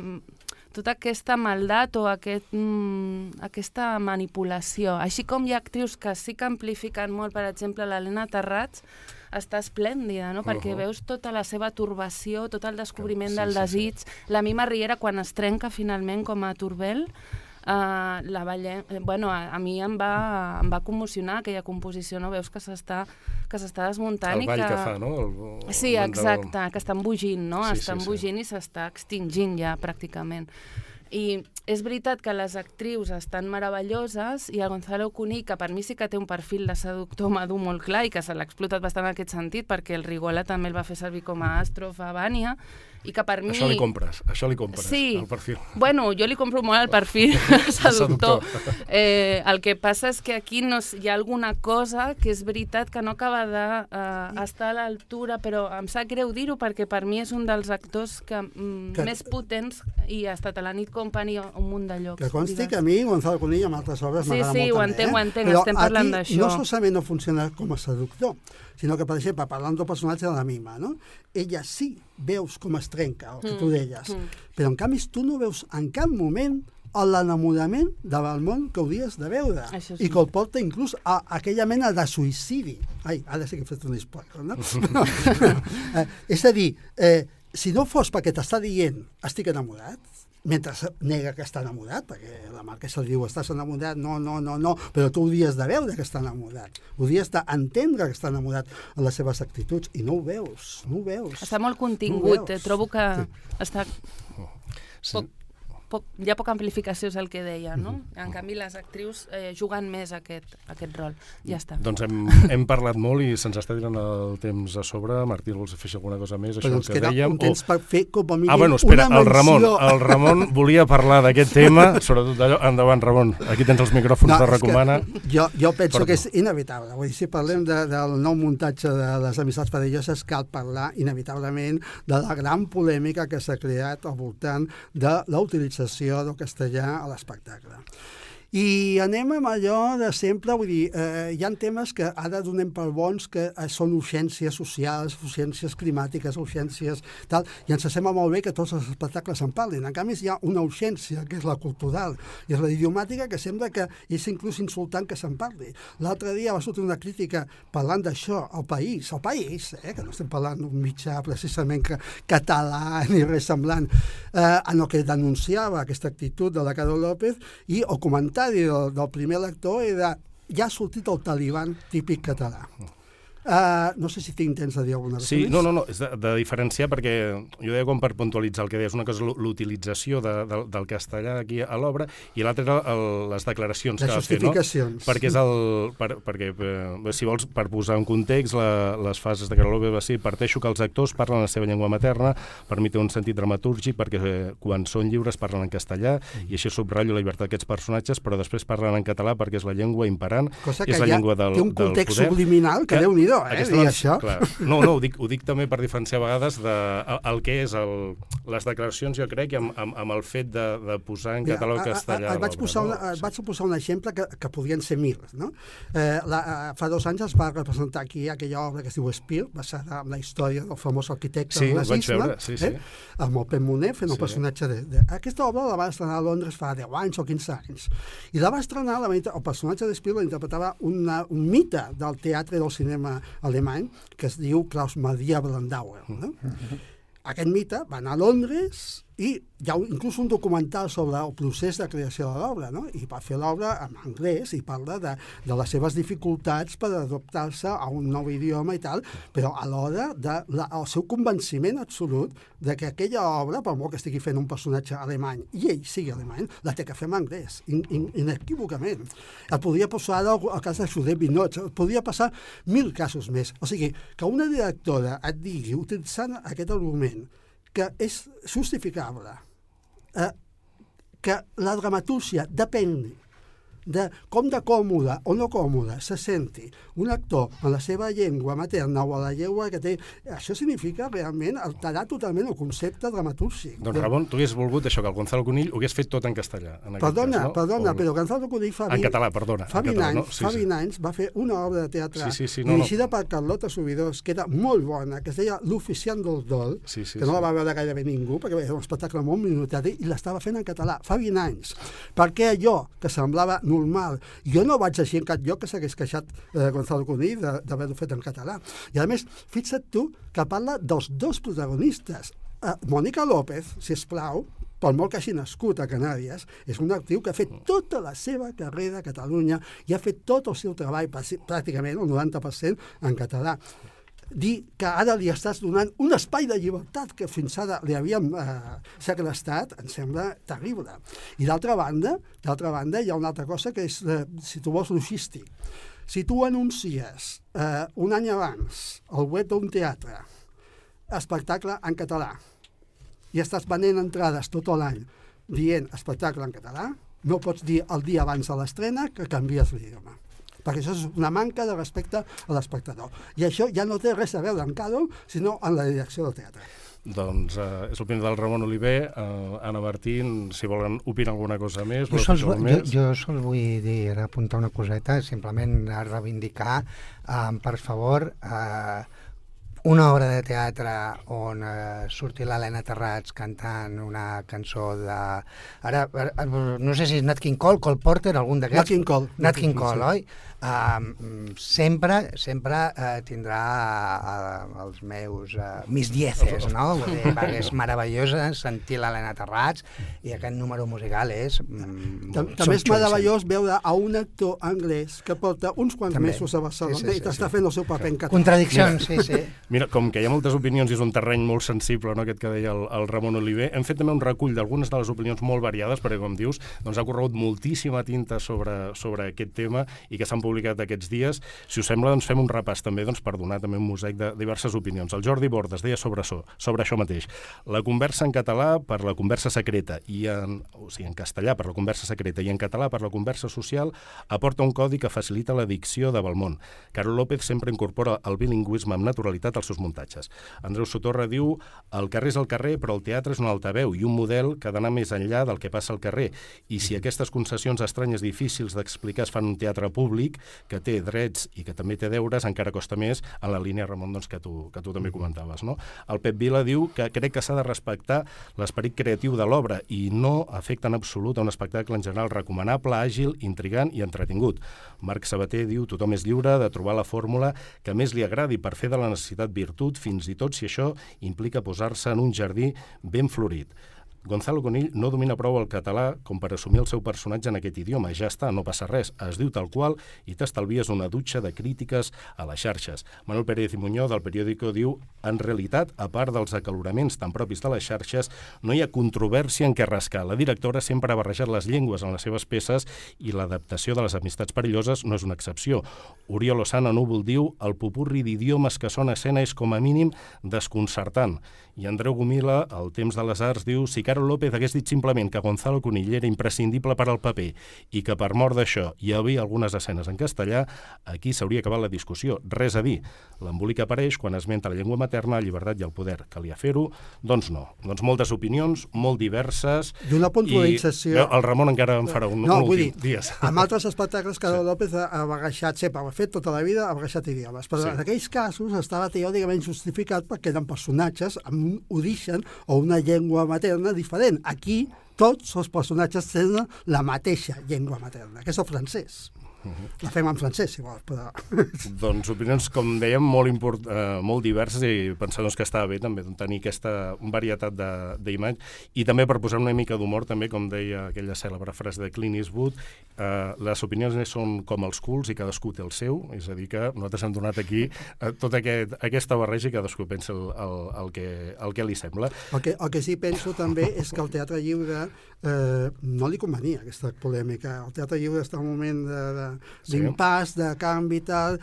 tota aquesta maldat o aquest, mm, aquesta manipulació. Així com hi ha actrius que sí que amplifiquen molt, per exemple, l'Helena Terrats, està esplèndida, no? Perquè Ujú. veus tota la seva turbació, tot el descobriment Sí, del sí, sí. desig. La Mima Riera, quan es trenca finalment com a Turbel, Uh, la Valle... eh, bueno, a, a mi em va, em va commocionar aquella composició, no? Veus que s'està que s'està desmuntant El i que... que fa, no? El- el sí, moment del- exacte, que està embogint, no? Sí, està sí, sí. embogint i s'està extingint ja, pràcticament. I és veritat que les actrius estan meravelloses i el Gonzalo Cuní, que per mi sí que té un perfil de seductor madur molt clar i que se l'ha explotat bastant en aquest sentit, perquè el Rigola també el va fer servir com a àstrof a Bània, i que per mi... Això li compres, això li compres, Sí. el perfil. Bueno, jo li compro molt el perfil seductor. Seductor. Eh, el que passa és que aquí no, hi ha alguna cosa que és veritat que no acaba d'estar eh, estar a l'altura, però em sap greu dir-ho perquè per mi és un dels actors que, mm, Que- més potents i ha estat a la Nit Company a un munt de llocs. Que consti digues. que a mi Gonzalo Conill amb altres obres Sí, m'agrada sí, molt ho també, entenc, eh? ho entenc, Però estem parlant aquí d'això. no solament no funciona com a seductor, sinó que, per exemple, parlant del personatge de la Mima, no? ella sí veus com es trenca, el que tu Mm, deies, mm. però en canvi tu no veus en cap moment l'enamorament de Belmont que hauries de veure Això i sí. que el porta inclús a aquella mena de suïcidi. Ai, ara sí que he fet un spoiler, no? eh, és a dir, eh, si no fos perquè t'està dient estic enamorat, mentre nega que està enamorat, perquè la marquesa li diu estàs enamorat, no, no, no, no, però tu hauries de veure que està enamorat, hauries d'entendre que està enamorat en les seves actituds, i no ho veus, no ho veus. Està molt No contingut, veus. eh? trobo que Sí. està... Poc, poc, hi ha poca amplificació, és el que deia, no? En canvi, les actrius eh, juguen més aquest, aquest rol. Ja està. Doncs hem, hem parlat molt i se'ns està tirant el temps a sobre. Martí, vols afegir alguna cosa més? Però Això ens que queda dèiem? un temps per fer com a mínim Ah, bueno, espera, una el Ramon, el Ramon volia parlar d'aquest tema, sobretot d'allò. Endavant, Ramon, aquí tens els micròfons de és que Recomana. Jo, jo penso Perdó. que és inevitable. Vull dir, si parlem de, del nou muntatge de les amistats perilloses, cal parlar inevitablement de la gran polèmica que s'ha creat al voltant de la utilització del castellà a l'espectacle. I anem amb allò de sempre, vull dir, eh, hi ha temes que ara donem per bons que eh, són urgències socials, urgències climàtiques, urgències tal, i ens sembla molt bé que tots els espectacles en parlin. En canvi, hi ha una urgència, que és la cultural, i és la idiomàtica, que sembla que és inclús insultant que se'n parli. L'altre dia va sortir una crítica parlant d'això al país, al país, eh, que no estem parlant d'un mitjà precisament que, català ni res semblant, eh, en el que denunciava aquesta actitud de la Carol López i el comentari del, primer lector era ja ha sortit el taliban típic català. Uh, no sé si tinc temps de dir alguna cosa Sí, més. no, no, no, és de, de diferenciar perquè jo deia com per puntualitzar el que deies, una cosa és l'utilització de, de, del castellà aquí a l'obra i l'altra era el, les declaracions Les que va fer, no? justificacions. Perquè és el... Per, perquè, eh, si vols, per posar en context, la, les fases de Carolove va ser parteixo que els actors parlen la seva llengua materna, per mi té un sentit dramatúrgic perquè eh, quan són lliures parlen en castellà i així subratllo la llibertat d'aquests personatges, però després parlen en català perquè és la llengua imperant, Cosa és que la ja llengua del, té un del context poder. subliminal que Déu-n'hi-do, eh, aquesta dir doncs, això. Clar. No, no, ho dic, ho dic també per diferenciar a vegades de, el, el que és el, les declaracions, jo crec, i amb, amb, amb el fet de, de posar en català o a- a- castellà. a- et vaig, l'obra, posar no? una, vaig posar un exemple que, que podrien ser mil. No? Eh, la, eh, fa dos anys es va representar aquí aquella obra que es diu Espir, basada en la història del famós arquitecte Sí, nazisme, veure, sí, sí. Eh? amb el Pep Moner fent el Sí. personatge de, de... Aquesta obra la va estrenar a Londres fa 10 anys o 15 anys. I la va estrenar, la, el personatge d'Espir la interpretava una, un mite del teatre i del cinema alemany que es diu Klaus Maria Brandauer. No? Aquest mite va anar a Londres i hi ha un, inclús un documental sobre el procés de creació de l'obra, no? i va fer l'obra en anglès i parla de, de les seves dificultats per adaptar-se a un nou idioma i tal, però alhora de la, seu convenciment absolut de que aquella obra, per molt que estigui fent un personatge alemany, i ell sigui alemany, la té que fer en anglès, in, in, inequívocament. Et podria passar ara el, el cas de Josep Binot, et podria passar mil casos més. O sigui, que una directora et digui, utilitzant aquest argument, que és justificable eh, que la dramatúrgia depèn de com de còmode o no còmode se senti un actor en la seva llengua materna o a la llengua que té... Això significa realment alterar totalment el concepte dramatúrgic. Doncs Ramon, tu hagués volgut això, que el Gonzalo Conill ho hagués fet tot en castellà. En Perdona, cas, no? perdona, O- però Gonzalo Conill fa... En vint- català, perdona, Fa en 20 català, no? anys, Sí, fa sí. 20 anys va fer una obra de teatre Sí, sí, sí, no, no. dirigida per Carlota Subidors, que era molt bona, que es deia L'oficiant del dol, Sí, sí, que no la sí. va veure gairebé ningú, perquè era un espectacle molt minutari, i l'estava fent en català, fa 20 anys. Perquè allò que semblava normal, jo no vaig així en cap lloc que s'hagués queixat eh, Gonzalo de- d'haver-ho fet en català. I a més, fixa't tu que parla dels dos protagonistes. Eh, Mònica López, si es plau, per molt que hagi nascut a Canàries, és un actiu que ha fet tota la seva carrera a Catalunya i ha fet tot el seu treball, pràcticament un 90% en català dir que ara li estàs donant un espai de llibertat que fins ara li havíem eh, segrestat, em sembla terrible. I d'altra banda, d'altra banda, hi ha una altra cosa que és, eh, si tu vols, logístic. Si tu anuncies eh, un any abans al web d'un teatre espectacle en català i estàs venent entrades tot l'any dient espectacle en català, no pots dir el dia abans de l'estrena que canvies l'idioma perquè això és una manca de respecte a l'espectador. I això ja no té res a veure amb Càdol, sinó en la direcció del teatre. Doncs eh, és l'opinió del Ramon Oliver. Eh, Anna Martín, si volen opinar alguna cosa més... Jo sols, jo, jo sols vull dir, apuntar una coseta, simplement a reivindicar, eh, per favor, eh, una obra de teatre on eh, surti l'Helena Terrats cantant una cançó de... Ara, ara, no sé si és Nat King Cole, Cole Porter, algun d'aquests. Nat King Cole. Nat King Cole, sí. Uh, sempre sempre uh, tindrà uh, els meus uh, mis dieces, no? Vull dir, perquè és meravellosa sentir l'Helena Terrats i aquest número musical és... Mm, També és meravellós veure a un actor anglès que porta uns quants També. mesos a Barcelona sí, sí, sí, i t'està sí. fent el seu paper en català. Contradiccions, sí, sí. Mira, com que hi ha moltes opinions i és un terreny molt sensible, no?, aquest que deia el, el Ramon Oliver, hem fet també un recull d'algunes de les opinions molt variades, perquè, com dius, doncs ha corregut moltíssima tinta sobre, sobre aquest tema i que s'han publicat aquests dies. Si us sembla, doncs fem un repàs també doncs, per donar també un mosaic de diverses opinions. El Jordi Bordes deia sobre això, sobre això mateix. La conversa en català per la conversa secreta i en, o sigui, en castellà per la conversa secreta i en català per la conversa social aporta un codi que facilita l'addicció de Belmont. Carol López sempre incorpora el bilingüisme amb naturalitat als seus muntatges. Andreu Sotorra diu el carrer és el carrer, però el teatre és un altaveu i un model que ha d'anar més enllà del que passa al carrer. I si aquestes concessions estranyes difícils d'explicar es fan un teatre públic, que té drets i que també té deures, encara costa més en la línia, Ramon, doncs, que, tu, que tu també comentaves. No? El Pep Vila diu que crec que s'ha de respectar l'esperit creatiu de l'obra i no afecta en absolut a un espectacle en general recomanable, àgil, intrigant i entretingut. Marc Sabater diu tothom és lliure de trobar la fórmula que més li agradi per fer de la necessitat virtut, fins i tot si això implica posar-se en un jardí ben florit. Gonzalo Conill no domina prou el català com per assumir el seu personatge en aquest idioma. Ja està, no passa res. Es diu tal qual i t'estalvies una dutxa de crítiques a les xarxes. Manuel Pérez i Muñoz del periòdico diu en realitat, a part dels acaloraments tan propis de les xarxes, no hi ha controvèrsia en què rascar. La directora sempre ha barrejat les llengües en les seves peces i l'adaptació de les amistats perilloses no és una excepció. Oriol Osana Núvol diu el popurri d'idiomes que són escena és com a mínim desconcertant. I Andreu Gomila, al Temps de les Arts, diu si Carol López hagués dit simplement que Gonzalo Conill era imprescindible per al paper i que per mort d'això hi havia algunes escenes en castellà, aquí s'hauria acabat la discussió. Res a dir. L'embolic apareix quan esmenta la llengua materna, la llibertat i el poder. Calia fer-ho? Doncs no. Doncs moltes opinions, molt diverses... I una puntualització... I el Ramon encara en farà un, no, un últim. Dir, dies. Amb altres espectacles, Carol sí. López ha, bagaixat, sempre ho ha fet tota la vida, ha bagaixat idiomes. Però sí. en aquells casos estava teòricament justificat perquè eren personatges amb un origen o una llengua materna diferent. Aquí tots els personatges tenen la mateixa llengua materna, que és el francès. -huh. La fem en francès, si vols, però... doncs opinions, com dèiem, molt, import, eh, molt diverses i pensar doncs, que estava bé també tenir aquesta varietat d'imatge i també per posar una mica d'humor també, com deia aquella cèlebre frase de Clint Eastwood, eh, les opinions són com els culs i cadascú té el seu, és a dir que nosaltres hem donat aquí eh, tota aquest, aquesta barreja i cadascú pensa el, el, el, que, el que li sembla. El que, el que sí penso també és que el teatre lliure eh, no li convenia aquesta polèmica. El teatre lliure està en un moment d'impàs, de, de, de canvi i tal.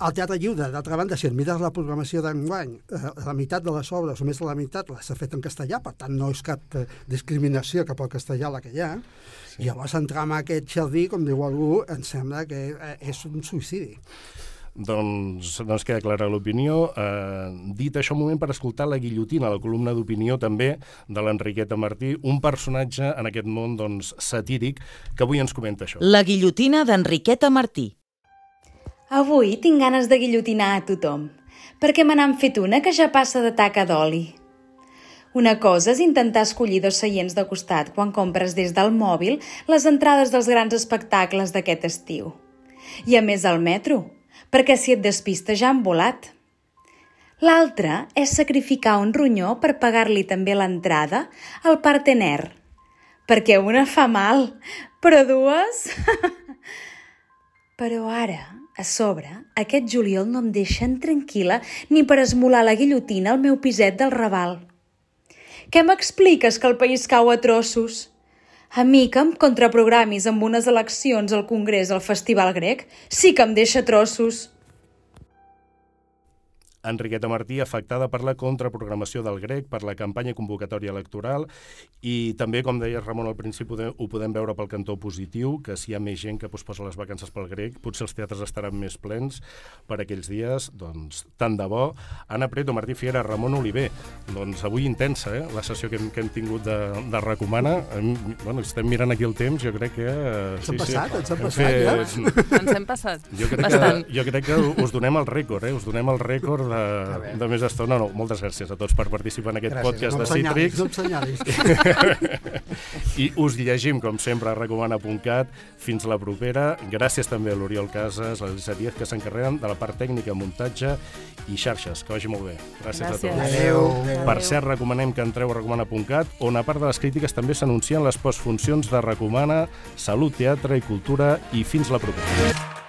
El teatre lliure, d'altra banda, si et mires la programació d'enguany, eh, la meitat de les obres, o més de la meitat, s'ha fet en castellà, per tant no és cap eh, discriminació cap al castellà la que hi ha. Sí. I llavors entrar en aquest jardí, com diu algú, em sembla que eh, és un suïcidi. Doncs, doncs queda clara l'opinió. Eh, dit això, un moment per escoltar la guillotina, la columna d'opinió també de l'Enriqueta Martí, un personatge en aquest món doncs, satíric que avui ens comenta això. La guillotina d'Enriqueta Martí. Avui tinc ganes de guillotinar a tothom, perquè me n'han fet una que ja passa de taca d'oli. Una cosa és intentar escollir dos seients de costat quan compres des del mòbil les entrades dels grans espectacles d'aquest estiu. I a més al metro, perquè si et despista ja han volat. L'altre és sacrificar un ronyó per pagar-li també l'entrada al partener, perquè una fa mal, però dues... però ara, a sobre, aquest juliol no em deixen tranquil·la ni per esmolar la guillotina al meu piset del Raval. Què m'expliques que el país cau a trossos? A mi que em contraprogramis amb unes eleccions al Congrés al Festival Grec sí que em deixa trossos. Enriqueta Martí, afectada per la contraprogramació del grec, per la campanya convocatòria electoral i també, com deia Ramon al principi, ho podem veure pel cantó positiu, que si hi ha més gent que posposa les vacances pel grec, potser els teatres estaran més plens per aquells dies, doncs tant de bo. Anna Preto, Martí Fiera, Ramon Oliver, doncs avui intensa, eh? la sessió que hem, que hem tingut de, de Recomana. Hem, bueno, estem mirant aquí el temps, jo crec que... Eh, sí, passat, sí, ens hem passat, fet, ja? Ens hem passat, jo crec bastant. Que, jo crec que us donem el rècord, eh? us donem el rècord de, de més estona. No, moltes gràcies a tots per participar en aquest gràcies. podcast no de Cítrics. No I us llegim, com sempre, a recomana.cat. Fins la propera. Gràcies també a l'Oriol Casas, a l'Elisa Díaz, que s'encarreguen de la part tècnica, muntatge i xarxes. Que vagi molt bé. Gràcies, gràcies. a tots. Adéu. Per cert, recomanem que entreu a recomana.cat, on a part de les crítiques també s'anuncien les postfuncions de Recomana, Salut, Teatre i Cultura i fins la propera.